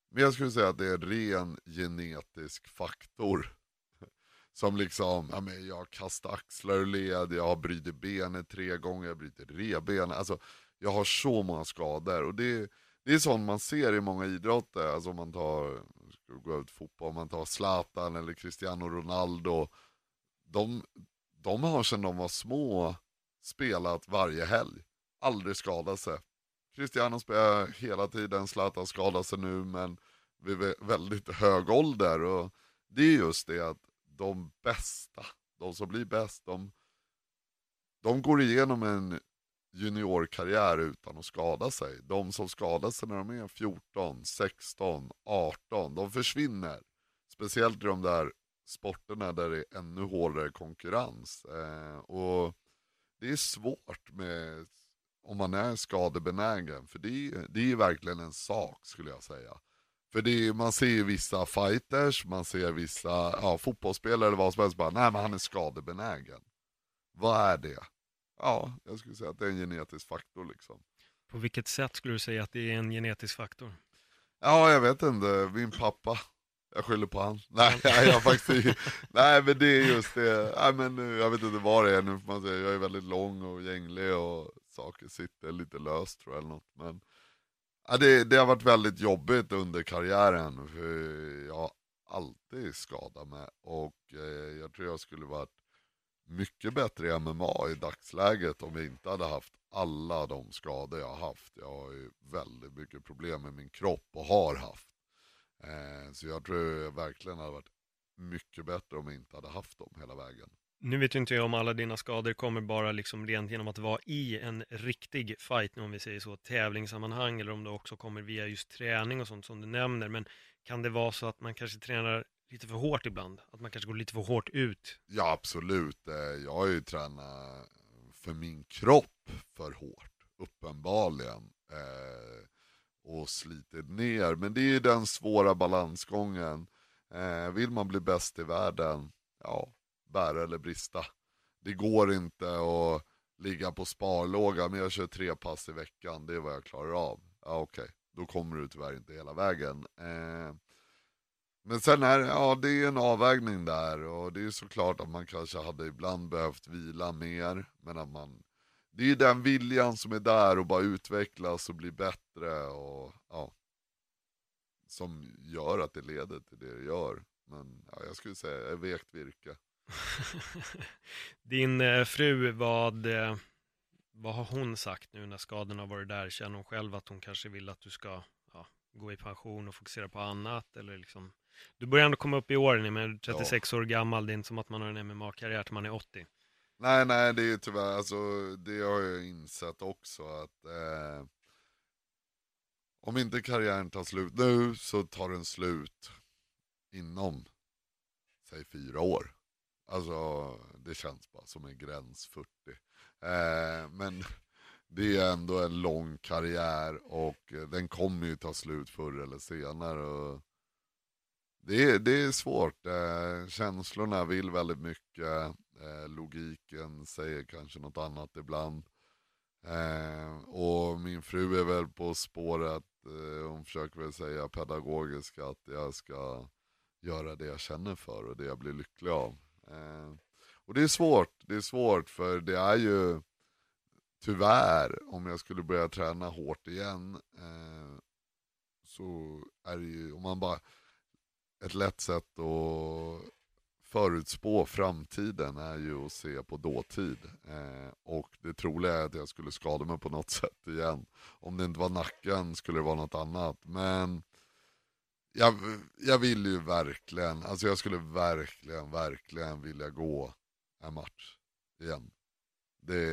men jag skulle säga att det är en ren genetisk faktor. Som liksom, ja, men jag har kastat axlar ur led, jag har brutit benet tre gånger, jag har brutit. Alltså, jag har så många skador. Och det, det är sånt man ser i många idrotter. Alltså om man tar, ska gå ut fotboll, om man tar Zlatan eller Cristiano Ronaldo. De, de har sedan de var små spelat varje helg. Aldrig skadat sig. Cristiano spelar hela tiden, Zlatan skadar sig nu men vid väldigt hög ålder. Och det är just det att de bästa, de som blir bäst, de, de går igenom en juniorkarriär utan att skada sig. De som skadar sig när de är 14, 16, 18, de försvinner. Speciellt i de där sporterna där det är ännu hårdare konkurrens. Eh, och det är svårt med om man är skadebenägen, för det är, det är verkligen en sak skulle jag säga. För det är, man ser ju vissa fighters, man ser vissa ja, fotbollsspelare eller vad som helst, bara, nej men han är skadebenägen. Vad är det? Ja, jag skulle säga att det är en genetisk faktor liksom. På vilket sätt skulle du säga att det är en genetisk faktor? Ja, jag vet inte, min pappa. Jag skyller på han. Nej, jag faktiskt Nej men det är just det. Nej, men eh, jag vet inte vad det är nu får man säga. Jag är väldigt lång och gänglig och saker sitter lite löst tror jag eller något. Men ja, det, det har varit väldigt jobbigt under karriären. För jag har alltid skadat mig. Och eh, jag tror jag skulle varit mycket bättre i MMA i dagsläget om jag inte hade haft alla de skador jag har haft. Jag har ju väldigt mycket problem med min kropp och har haft. Eh, så jag tror jag verkligen hade varit mycket bättre om jag inte hade haft dem hela vägen. Nu vet ju inte jag om alla dina skador kommer bara liksom rent genom att vara i en riktig fight, om vi säger så, tävlingssammanhang, eller om det också kommer via just träning och sånt som du nämner. Men kan det vara så att man kanske tränar lite för hårt ibland? Att man kanske går lite för hårt ut? Ja absolut, eh, jag har ju tränat för min kropp för hårt, uppenbarligen. Eh, och slitit ner, men det är ju den svåra balansgången. Eh, vill man bli bäst i världen, ja, bära eller brista. Det går inte att ligga på sparlåga, men jag kör tre pass i veckan, det är vad jag klarar av. Ja okej, då kommer du tyvärr inte hela vägen. Eh, men sen är det, ja, det är en avvägning där och det är såklart att man kanske hade ibland behövt vila mer. Men att man, det är ju den viljan som är där och bara utvecklas och bli bättre och ja. Som gör att det leder till det det gör. Men ja, jag skulle säga, jag är vekt virke. Din eh, fru, vad, eh, vad har hon sagt nu när skadorna har varit där? Känner hon själv att hon kanske vill att du ska ja, gå i pension och fokusera på annat? Eller liksom, du börjar ändå komma upp i åren, men du är 36 år gammal, det är inte som att man har en MMA-karriär till man är 80. Nej, nej, det är ju tyvärr, alltså det har jag insett också att eh, om inte karriären tar slut nu så tar den slut inom, säg fyra år. Alltså det känns bara som en gräns 40. Eh, men det är ändå en lång karriär och eh, den kommer ju ta slut förr eller senare. Och det, är, det är svårt, eh, känslorna vill väldigt mycket. Eh, logiken säger kanske något annat ibland. Eh, och min fru är väl på spåret, eh, hon försöker väl säga pedagogiskt att jag ska göra det jag känner för och det jag blir lycklig av. Eh, och det är svårt, det är svårt för det är ju tyvärr, om jag skulle börja träna hårt igen, eh, så är det ju, om man bara, ett lätt sätt att förutspå framtiden är ju att se på dåtid. Eh, och det troliga är att jag skulle skada mig på något sätt igen. Om det inte var nacken skulle det vara något annat. Men jag, jag vill ju verkligen, alltså jag skulle verkligen, verkligen vilja gå en match igen. Det,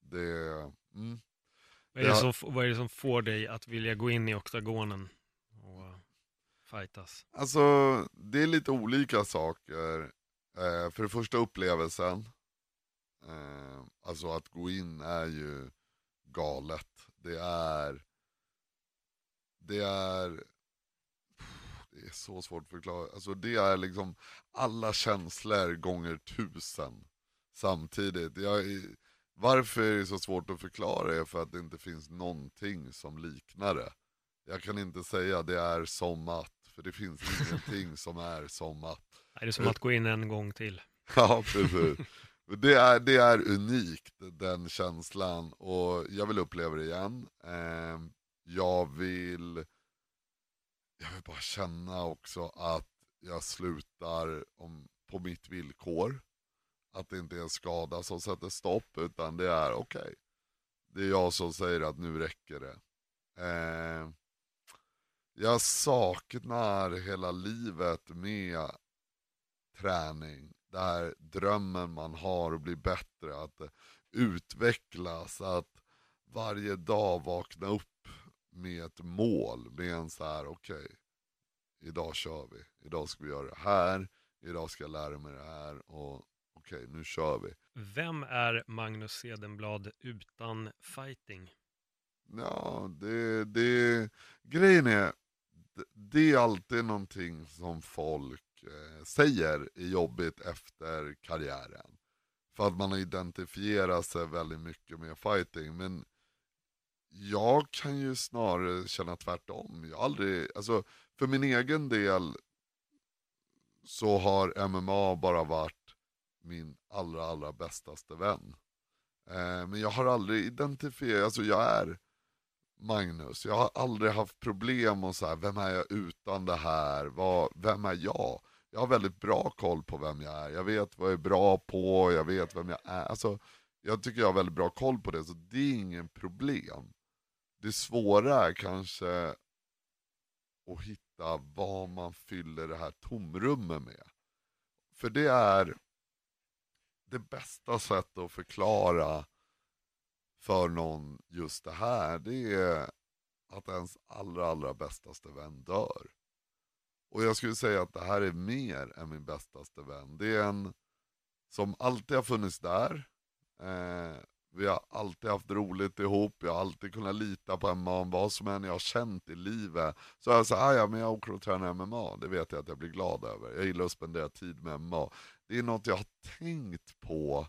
det, mm. Vad är, det som, vad är det som får dig att vilja gå in i oktagonen och fightas? Alltså, det är lite olika saker. Eh, för det första upplevelsen. Eh, alltså att gå in är ju galet. Det är... Det är... Det är så svårt att förklara. Alltså det är liksom alla känslor gånger tusen samtidigt. Jag, är- varför är det så svårt att förklara är för att det inte finns någonting som liknar det. Jag kan inte säga det är som att, för det finns ingenting som är som att. Är det som att gå in en gång till? Ja, precis. Det är, det är unikt, den känslan. Och jag vill uppleva det igen. Eh, jag vill jag vill bara känna också att jag slutar om, på mitt villkor. Att det inte är en skada som sätter stopp, utan det är okej. Det är jag som säger att nu räcker det. Eh, jag saknar hela livet med träning. Där drömmen man har att bli bättre, att utvecklas, att varje dag vakna upp med ett mål, med en så här, okej, idag kör vi, idag ska vi göra det här, idag ska jag lära mig det här och okej, nu kör vi. Vem är Magnus Cedenblad utan fighting? Ja, det, det, grejen är, det, det är alltid någonting som folk eh, säger är jobbigt efter karriären. För att man har identifierat sig väldigt mycket med fighting. Men jag kan ju snarare känna tvärtom. Jag har aldrig, alltså, för min egen del så har MMA bara varit min allra, allra bästaste vän. Eh, men jag har aldrig identifierat, alltså jag är Magnus, jag har aldrig haft problem och så här, vem är jag utan det här, vad, vem är jag? Jag har väldigt bra koll på vem jag är, jag vet vad jag är bra på, jag vet vem jag är. Alltså, jag tycker jag har väldigt bra koll på det, så det är ingen problem. Det svåra är kanske att hitta vad man fyller det här tomrummet med. För det är det bästa sättet att förklara för någon just det här, det är att ens allra, allra bästaste vän dör. Och jag skulle säga att det här är mer än min bästaste vän. Det är en som alltid har funnits där. Eh, alltid haft roligt ihop, jag har alltid kunnat lita på MMA, vad som än jag har känt i livet. Så jag sa, ah, ja men jag åker och tränar MMA, det vet jag att jag blir glad över. Jag gillar att spendera tid med MMA. Det är något jag har tänkt på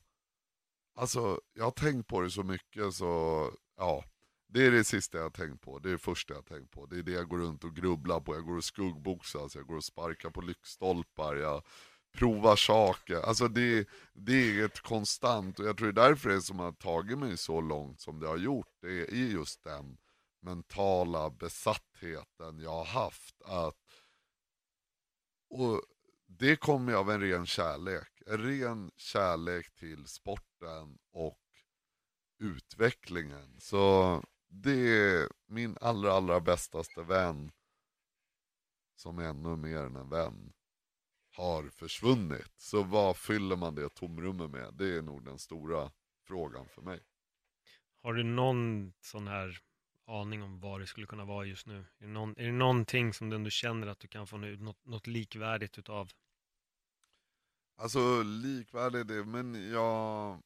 Alltså, jag har tänkt på det så mycket så, ja. Det är det sista jag har tänkt på, det är det första jag har tänkt på. Det är det jag går runt och grubblar på. Jag går och skuggboxas, jag går och sparkar på lyktstolpar, jag Prova saker. Alltså det, det är ett konstant, och jag tror det är därför det som har tagit mig så långt som det har gjort. Det är just den mentala besattheten jag har haft. Att, och det kommer av en ren kärlek. En ren kärlek till sporten och utvecklingen. Så det är min allra, allra bästaste vän som är ännu mer än en vän har försvunnit. Så vad fyller man det tomrummet med? Det är nog den stora frågan för mig. Har du någon sån här aning om vad det skulle kunna vara just nu? Är det, någon, är det någonting som du ändå känner att du kan få nu, något, något likvärdigt utav? Alltså likvärdigt det, men jag...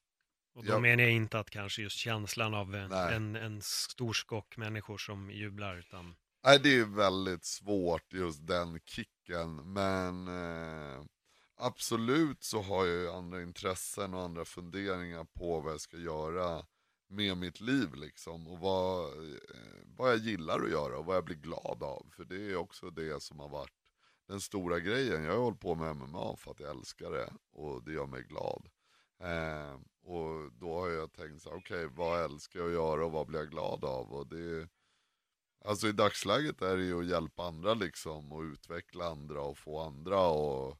Och då Ja. menar jag inte att kanske just känslan av en, en, en stor skock människor som jublar, utan Nej, det är väldigt svårt just den kicken, men eh, absolut så har jag ju andra intressen och andra funderingar på vad jag ska göra med mitt liv liksom. Och vad, eh, vad jag gillar att göra och vad jag blir glad av. För det är också det som har varit den stora grejen. Jag har hållit på med MMA för att jag älskar det och det gör mig glad. Eh, och då har jag tänkt så okej okej vad älskar jag att göra och vad blir jag glad av? Och det Alltså i dagsläget är det ju att hjälpa andra liksom och utveckla andra och få andra och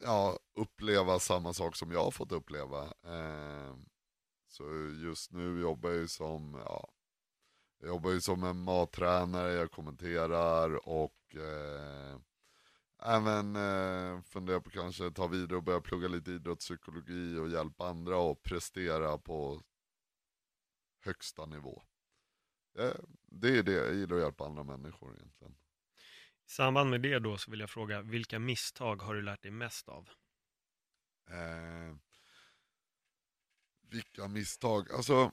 ja, uppleva samma sak som jag har fått uppleva. Eh, så just nu jobbar jag ju som, ja, jag jobbar ju som en mattränare, jag kommenterar och eh, även eh, funderar på kanske ta vidare och börja plugga lite idrottspsykologi och hjälpa andra att prestera på högsta nivå. Eh, det är det, jag gillar att hjälpa andra människor egentligen. I samband med det då så vill jag fråga, vilka misstag har du lärt dig mest av? Eh, vilka misstag, alltså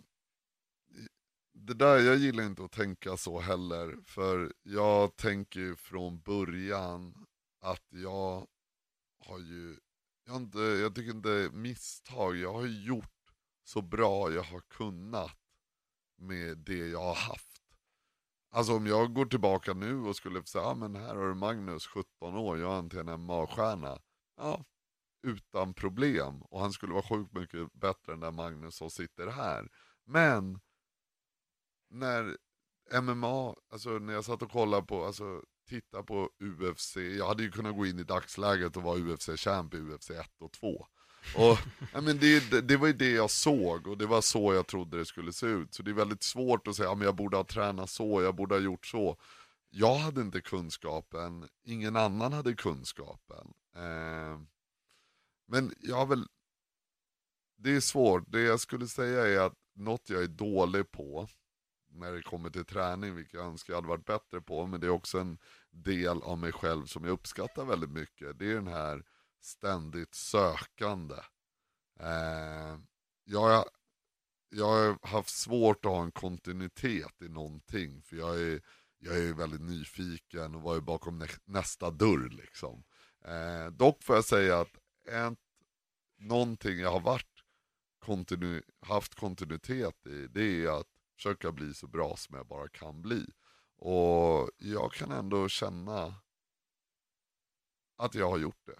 det där, jag gillar inte att tänka så heller, för jag tänker ju från början att jag har ju, jag, har inte, jag tycker inte misstag, jag har gjort så bra jag har kunnat med det jag har haft. Alltså om jag går tillbaka nu och skulle säga, ja men här har du Magnus, 17 år, jag är en MMA-stjärna. Ja, utan problem. Och han skulle vara sjukt mycket bättre än den Magnus som sitter här. Men, när MMA, alltså när jag satt och kollade på, alltså titta på UFC, jag hade ju kunnat gå in i dagsläget och vara UFC-champ i UFC 1 och 2. Och, ja, men det, det var ju det jag såg och det var så jag trodde det skulle se ut. Så det är väldigt svårt att säga, ja, men jag borde ha tränat så, jag borde ha gjort så. Jag hade inte kunskapen, ingen annan hade kunskapen. Eh, men jag har väl, det är svårt, det jag skulle säga är att något jag är dålig på, när det kommer till träning, vilket jag önskar jag hade varit bättre på, men det är också en del av mig själv som jag uppskattar väldigt mycket. Det är den här ständigt sökande. Eh, jag, jag har haft svårt att ha en kontinuitet i någonting, för jag är, jag är väldigt nyfiken och var ju bakom nä nästa dörr liksom. Eh, dock får jag säga att ett, någonting jag har varit kontinu, haft kontinuitet i, det är att försöka bli så bra som jag bara kan bli. Och jag kan ändå känna att jag har gjort det.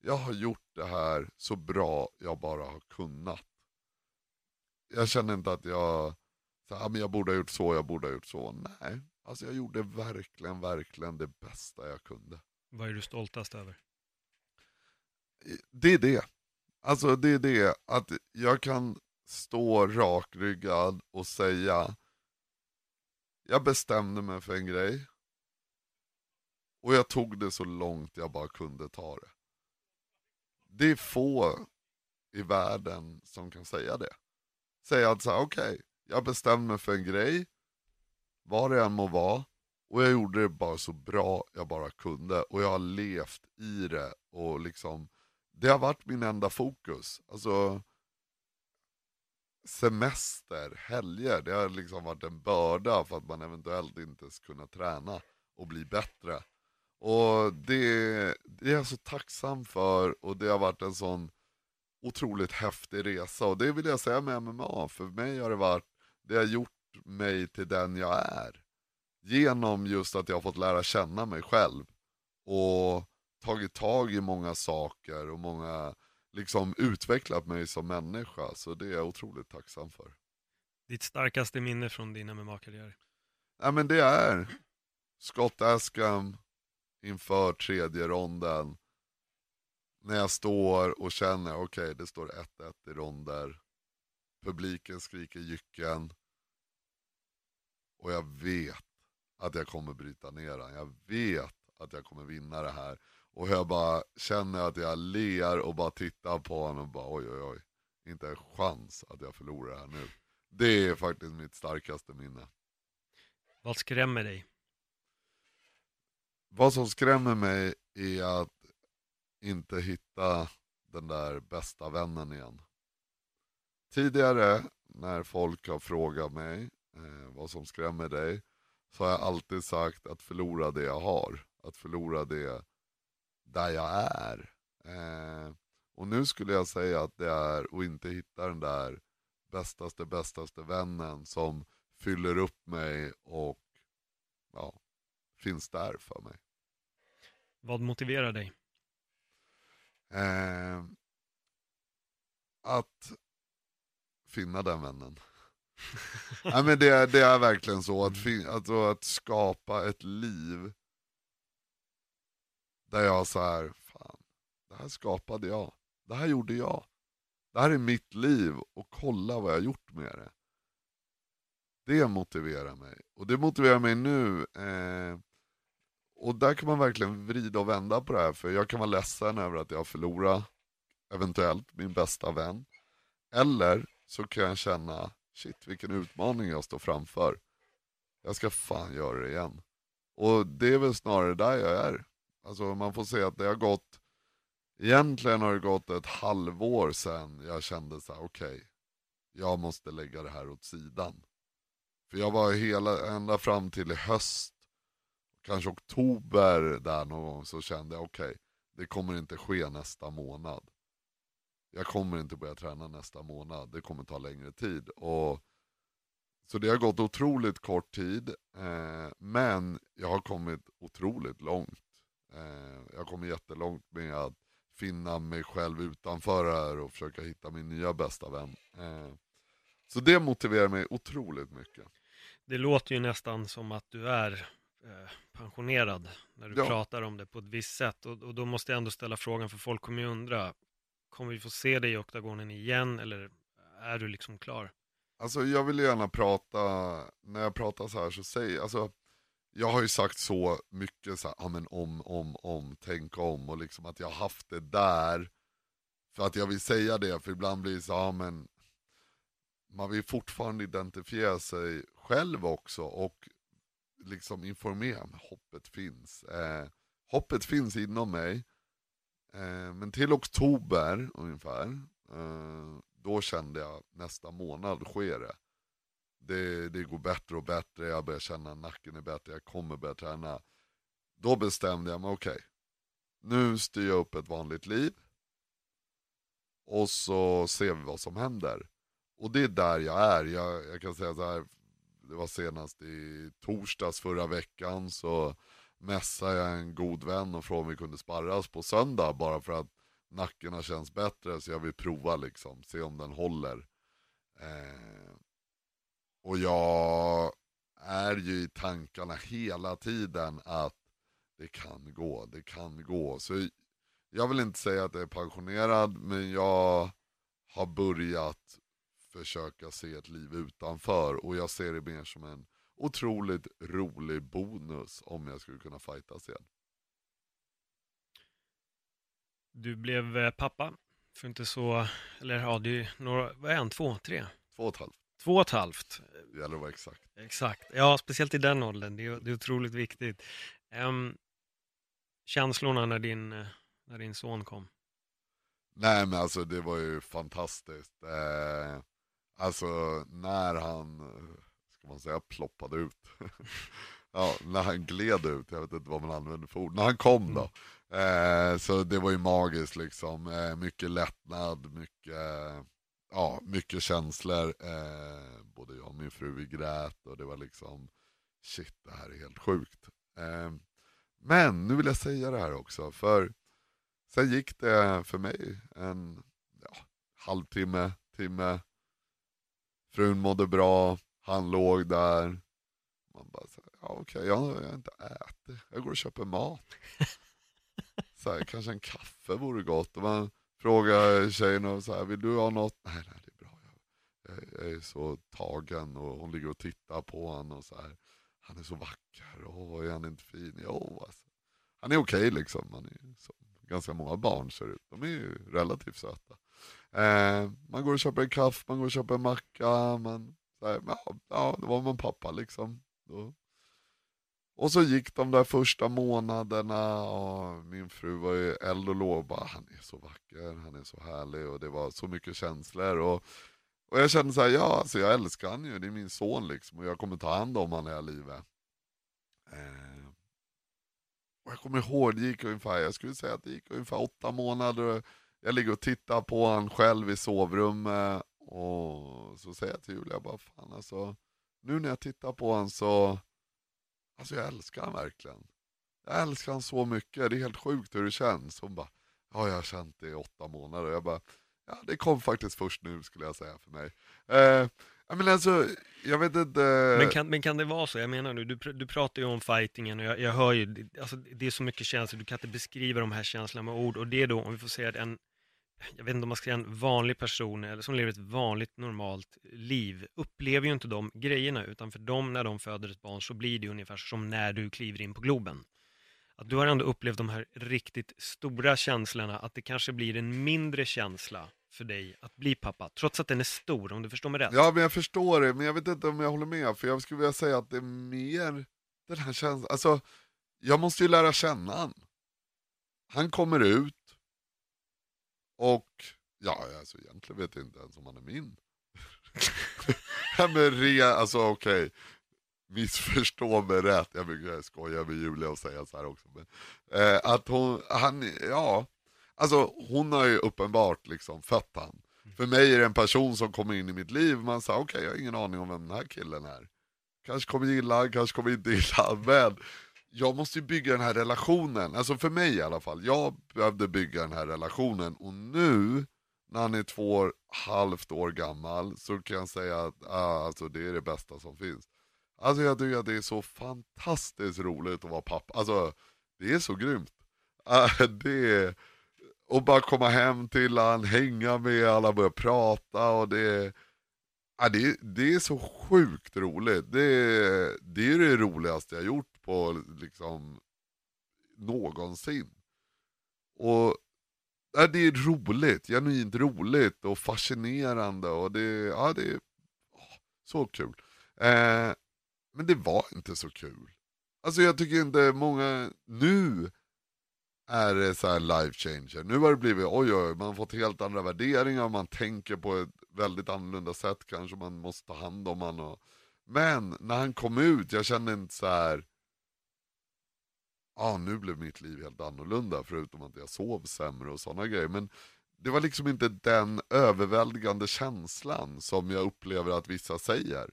Jag har gjort det här så bra jag bara har kunnat. Jag känner inte att jag, så här, men jag borde ha gjort så, jag borde ha gjort så. Nej, alltså jag gjorde verkligen, verkligen det bästa jag kunde. Vad är du stoltast över? Det är det. Alltså det är det, att jag kan stå rakryggad och säga, jag bestämde mig för en grej, och jag tog det så långt jag bara kunde ta det. Det är få i världen som kan säga det. Säga att okej, okay, jag bestämde mig för en grej, vad det än må vara, och jag gjorde det bara så bra jag bara kunde. Och jag har levt i det och liksom, det har varit min enda fokus. Alltså, semester, helger, det har liksom varit en börda för att man eventuellt inte ska kunna träna och bli bättre. Och det, det är jag så tacksam för och det har varit en sån otroligt häftig resa. Och det vill jag säga med MMA, för mig har det varit, det har gjort mig till den jag är. Genom just att jag har fått lära känna mig själv. Och tagit tag i många saker och många, liksom utvecklat mig som människa. Så det är jag otroligt tacksam för. Ditt starkaste minne från din MMA-karriär? Ja men det är Scott Askham inför tredje ronden. När jag står och känner, okej okay, det står 1-1 i ronder. Publiken skriker jycken. Och jag vet att jag kommer bryta ner den. Jag vet att jag kommer vinna det här. Och jag bara känner att jag ler och bara tittar på honom och bara oj oj oj. Inte en chans att jag förlorar det här nu. Det är faktiskt mitt starkaste minne. Vad skrämmer dig? Vad som skrämmer mig är att inte hitta den där bästa vännen igen. Tidigare när folk har frågat mig eh, vad som skrämmer dig så har jag alltid sagt att förlora det jag har. Att förlora det där jag är. Eh, och nu skulle jag säga att det är att inte hitta den där bästaste, bästaste vännen som fyller upp mig och ja, finns där för mig. Vad motiverar dig? Eh, att finna den vännen. Nej, men det, är, det är verkligen så, att, fin, alltså, att skapa ett liv där jag så här, fan, det här skapade jag. Det här gjorde jag. Det här är mitt liv och kolla vad jag gjort med det. Det motiverar mig. Och det motiverar mig nu. Eh, och där kan man verkligen vrida och vända på det här. För jag kan vara ledsen över att jag förlorar eventuellt, min bästa vän. Eller så kan jag känna, shit vilken utmaning jag står framför. Jag ska fan göra det igen. Och det är väl snarare där jag är. Alltså man får se att det har gått, egentligen har det gått ett halvår sedan jag kände så här: okej, okay, jag måste lägga det här åt sidan. För jag var hela, ända fram till i höst, kanske oktober där någon gång, så kände jag okej, okay, det kommer inte ske nästa månad. Jag kommer inte börja träna nästa månad, det kommer ta längre tid. Och, så det har gått otroligt kort tid, eh, men jag har kommit otroligt långt. Eh, jag har kommit jättelångt med att finna mig själv utanför det här och försöka hitta min nya bästa vän. Eh, så det motiverar mig otroligt mycket. Det låter ju nästan som att du är pensionerad när du ja. pratar om det på ett visst sätt. Och, och, då måste jag ändå ställa frågan, för folk kommer ju undra, kommer vi få se dig i oktagonen igen eller är du liksom klar? Alltså jag vill gärna prata, när jag pratar så här så säger, alltså jag har ju sagt så mycket så här, ja men om, om, om, tänk om och liksom att jag har haft det där för att jag vill säga det, för ibland blir det så, ja men man vill fortfarande identifiera sig själv också och liksom informera mig. hoppet finns. Eh, hoppet finns inom mig, eh, men till oktober ungefär, eh, då kände jag nästa månad sker det. det. Det går bättre och bättre, jag börjar känna att nacken är bättre, jag kommer börja träna. Då bestämde jag mig, okej, okay, nu styr jag upp ett vanligt liv, och så ser vi vad som händer. Och det är där jag är. Jag, jag kan säga så här, det var senast i torsdags förra veckan så mässade jag en god vän och frågade om vi kunde sparras på söndag bara för att nacken har känts bättre så jag vill prova liksom, se om den håller. Eh, och jag är ju i tankarna hela tiden att det kan gå, det kan gå. Så jag vill inte säga att jag är pensionerad, men jag har börjat försöka se ett liv utanför och jag ser det mer som en otroligt rolig bonus om jag skulle kunna fightas igen. Du blev eh, pappa för inte så, eller ja, det är några, vad är han, två, tre? Två och ett halvt. Två och ett halvt. Det gäller att vara exakt. Exakt, ja speciellt i den åldern, det är, det är otroligt viktigt. Um, känslorna när din, när din son kom? Nej men alltså det var ju fantastiskt. Eh, Alltså när han, ska man säga ploppade ut. ja, när han gled ut, jag vet inte vad man använder för ord. När han kom då. Mm. Eh, så det var ju magiskt liksom. Eh, mycket lättnad, mycket, ja, mycket känslor. Eh, både jag och min fru vi grät och det var liksom, shit det här är helt sjukt. Eh, men nu vill jag säga det här också, för sen gick det för mig en ja, halvtimme, timme, Frun mådde bra, han låg där. Man bara, så här, ja okej, okay, jag, jag har inte ätit, jag går och köper mat. så här, kanske en kaffe vore gott. Och man frågar tjejen, och så här, vill du ha något? Nej, nej det är bra. Jag, jag, är så tagen och hon ligger och tittar på honom och så här. Han är så vacker, åh är han inte fin? Jo, alltså. Han är okej okay, liksom, han är som ganska många barn ser ut. De är ju relativt söta. Eh, man går och köper en kaffe, man går och köper en macka, man, så här, ja, ja, det var man pappa liksom. Då. Och så gick de där första månaderna och min fru var ju eld och låg bara, han är så vacker, han är så härlig och det var så mycket känslor. Och, och jag kände så här, ja alltså jag älskar han ju, det är min son liksom och jag kommer ta hand om honom när jag livet. Eh, och jag kommer ihåg, det gick ungefär, jag skulle säga att det gick ungefär åtta månader jag ligger och tittar på honom själv i sovrummet och så säger jag till Julia bara, fan alltså, nu när jag tittar på honom så, alltså jag älskar honom verkligen. Jag älskar honom så mycket, det är helt sjukt hur det känns. Hon bara, ja jag har känt det i åtta månader. Jag bara, ja det kom faktiskt först nu skulle jag säga för mig. Eh, men alltså, jag vet inte. Men kan, men kan det vara så? Jag menar nu, du, pr- du pratar ju om fightingen och jag, jag hör ju, det- alltså, det är så mycket känslor, du kan inte beskriva de här känslorna med ord och det är då, om vi får säga att en, jag vet inte om man ska säga en vanlig person eller som lever ett vanligt normalt liv, upplever ju inte de grejerna, utan för dem när de föder ett barn så blir det ungefär som när du kliver in på Globen. Att du har ändå upplevt de här riktigt stora känslorna, att det kanske blir en mindre känsla för dig att bli pappa, trots att den är stor, om du förstår mig rätt. Ja men jag förstår det, men jag vet inte om jag håller med, för jag skulle vilja säga att det är mer den här känslan, alltså jag måste ju lära känna han. Han kommer ut, och ja, alltså egentligen vet jag inte ens om han är min. Men re, alltså okej, missförstå mig rätt, jag brukar skoja med Julia och säga så här också. Men, eh, att hon, han, ja, alltså hon har ju uppenbart liksom fött han. För mig är det en person som kommer in i mitt liv, man säger okej jag har ingen aning om vem den här killen är. Kanske kommer gilla, kanske kommer inte gilla, men jag måste ju bygga den här relationen, alltså för mig i alla fall. Jag behövde bygga den här relationen och nu när han är två och ett halvt år gammal så kan jag säga att ah, alltså, det är det bästa som finns. Alltså jag tycker att det är så fantastiskt roligt att vara pappa, alltså det är så grymt. Ah, det är, och bara komma hem till han, hänga med alla, börja prata och det Ja, ah, det, det är så sjukt roligt. Det, det är det roligaste jag gjort på liksom någonsin. Och ja, det är roligt, genuint roligt och fascinerande och det, ja, det är åh, så kul. Eh, men det var inte så kul. Alltså jag tycker inte många, nu är det så här life changer. Nu har det blivit, oj oj, man har fått helt andra värderingar, man tänker på ett väldigt annorlunda sätt kanske, man måste ta hand om honom. Men när han kom ut, jag kände inte så här ja ah, nu blev mitt liv helt annorlunda, förutom att jag sov sämre och sådana grejer. Men det var liksom inte den överväldigande känslan som jag upplever att vissa säger.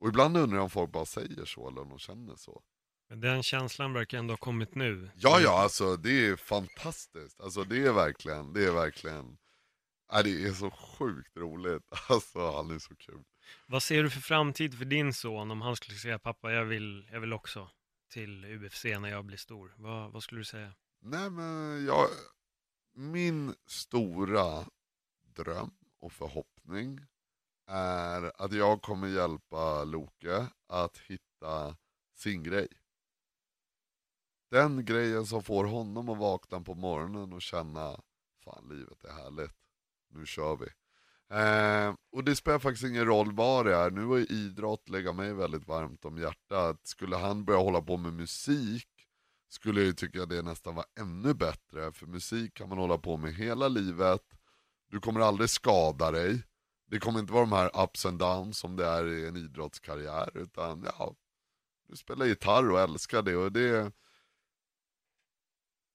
Och ibland undrar jag om folk bara säger så, eller om de känner så. Men den känslan verkar ändå ha kommit nu. Ja, ja, alltså det är fantastiskt. Alltså det är verkligen, det är verkligen, ja, det är så sjukt roligt. Alltså han är så kul. Vad ser du för framtid för din son om han skulle säga pappa, jag vill, jag vill också till UFC när jag blir stor? Vad, vad skulle du säga? Nej men jag, min stora dröm och förhoppning är att jag kommer hjälpa Loke att hitta sin grej. Den grejen som får honom att vakna på morgonen och känna, fan livet är härligt, nu kör vi. Eh, och det spelar faktiskt ingen roll vad det är, nu har ju idrott legat mig väldigt varmt om hjärtat. Skulle han börja hålla på med musik skulle jag ju tycka det nästan var ännu bättre, för musik kan man hålla på med hela livet, du kommer aldrig skada dig, det kommer inte vara de här ups and downs som det är i en idrottskarriär, utan ja, du spelar gitarr och älskar det. Och det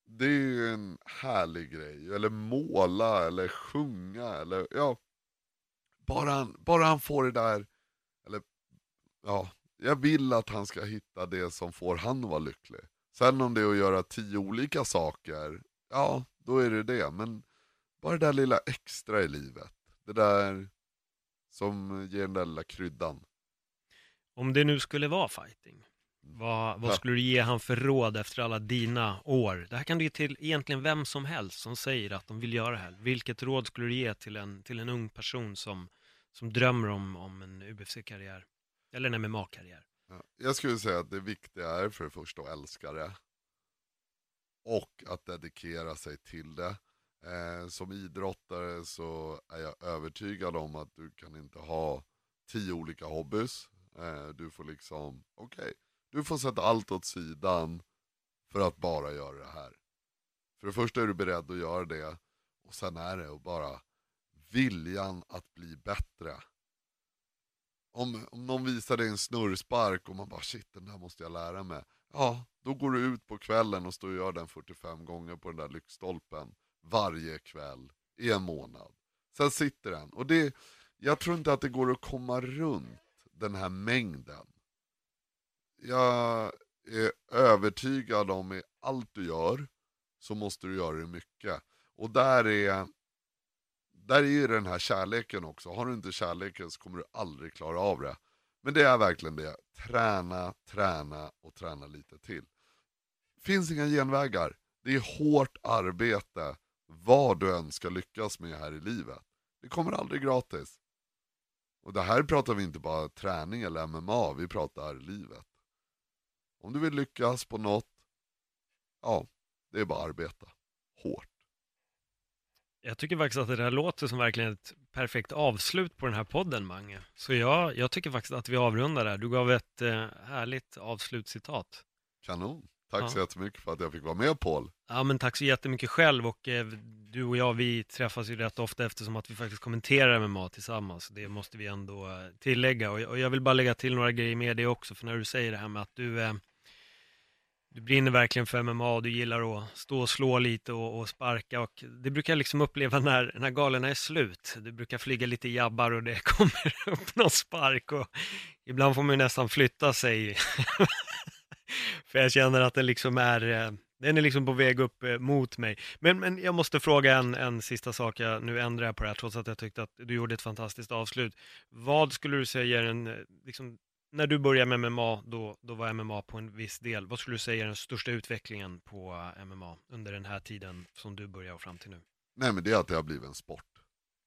det är ju en härlig grej, eller måla eller sjunga eller ja, bara han, bara han får det där, eller ja, jag vill att han ska hitta det som får han att vara lycklig. Sen om det är att göra tio olika saker, ja då är det det, men bara det där lilla extra i livet, det där som ger den där lilla kryddan. Om det nu skulle vara fighting, vad, vad skulle du ge han för råd efter alla dina år? Det här kan du ge till egentligen vem som helst som säger att de vill göra det här. Vilket råd skulle du ge till en, till en ung person som, som drömmer om, om en UFC-karriär? Eller en MMA-karriär? Ja, Jag skulle säga att det viktiga är för det första att älska det. Och att dedikera sig till det. Eh, som idrottare så är jag övertygad om att du kan inte ha tio olika hobbys. Eh, du får liksom, okej, du får sätta allt åt sidan för att bara göra det här. För det första är du beredd att göra det. Och sen är det att bara viljan att bli bättre om, om någon visar dig en snurrspark och man bara shit den där måste jag lära mig. Ja, då går du ut på kvällen och står och gör den 45 gånger på den där lyktstolpen. Varje kväll i en månad. Sen sitter den. Och det, jag tror inte att det går att komma runt den här mängden. Jag är övertygad om i allt du gör så måste du göra det mycket. Och där är där är ju den här kärleken också. Har du inte kärleken så kommer du aldrig klara av det. Men det är verkligen det. Träna, träna och träna lite till. Finns inga genvägar. Det är hårt arbete vad du än ska lyckas med här i livet. Det kommer aldrig gratis. Och det här pratar vi inte bara träning eller MMA, vi pratar livet. Om du vill lyckas på något, ja, det är bara att arbeta hårt. Jag tycker faktiskt att det där låter som verkligen ett perfekt avslut på den här podden, Mange. Så jag, jag tycker faktiskt att vi avrundar där. Du gav ett eh, härligt avslutscitat. Kanon. Tack Ja. så jättemycket för att jag fick vara med Paul. Ja, men tack så jättemycket själv och eh, du och jag, vi träffas ju rätt ofta eftersom att vi faktiskt kommenterar med mat tillsammans. Det måste vi ändå eh, tillägga och, och jag vill bara lägga till några grejer med det också, för när du säger det här med att du eh, du brinner verkligen för MMA och du gillar att stå och slå lite och, och sparka och det brukar jag liksom uppleva när, när galorna är slut. Det brukar flyga lite jabbar och det kommer upp någon spark och ibland får man ju nästan flytta sig. för jag känner att den liksom är, eh, den är liksom på väg upp eh, mot mig. Men, men jag måste fråga en, en sista sak, jag, nu ändrar jag på det här trots att jag tyckte att du gjorde ett fantastiskt avslut. Vad skulle du säga är den, eh, liksom, när du började med MMA, då, då var MMA på en viss del. Vad skulle du säga är den största utvecklingen på MMA under den här tiden som du började och fram till nu? Nej men det är att det har blivit en sport.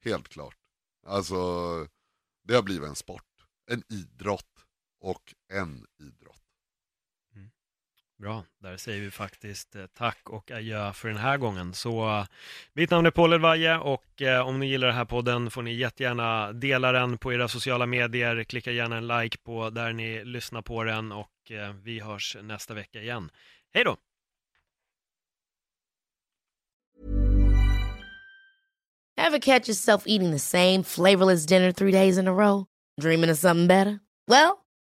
Helt klart. Alltså, det har blivit en sport. En idrott. Och en idrott. Bra, där säger vi faktiskt eh, tack och adjö för den här gången. Så eh, mitt namn är Paul Elvaje och eh, om ni gillar den här podden får ni jättegärna dela den på era sociala medier. Klicka gärna en like på där ni lyssnar på den och vi hörs nästa vecka igen. Hej då! Ever catch yourself eating the same flavorless dinner three days in a row? Dreaming of something better? Well,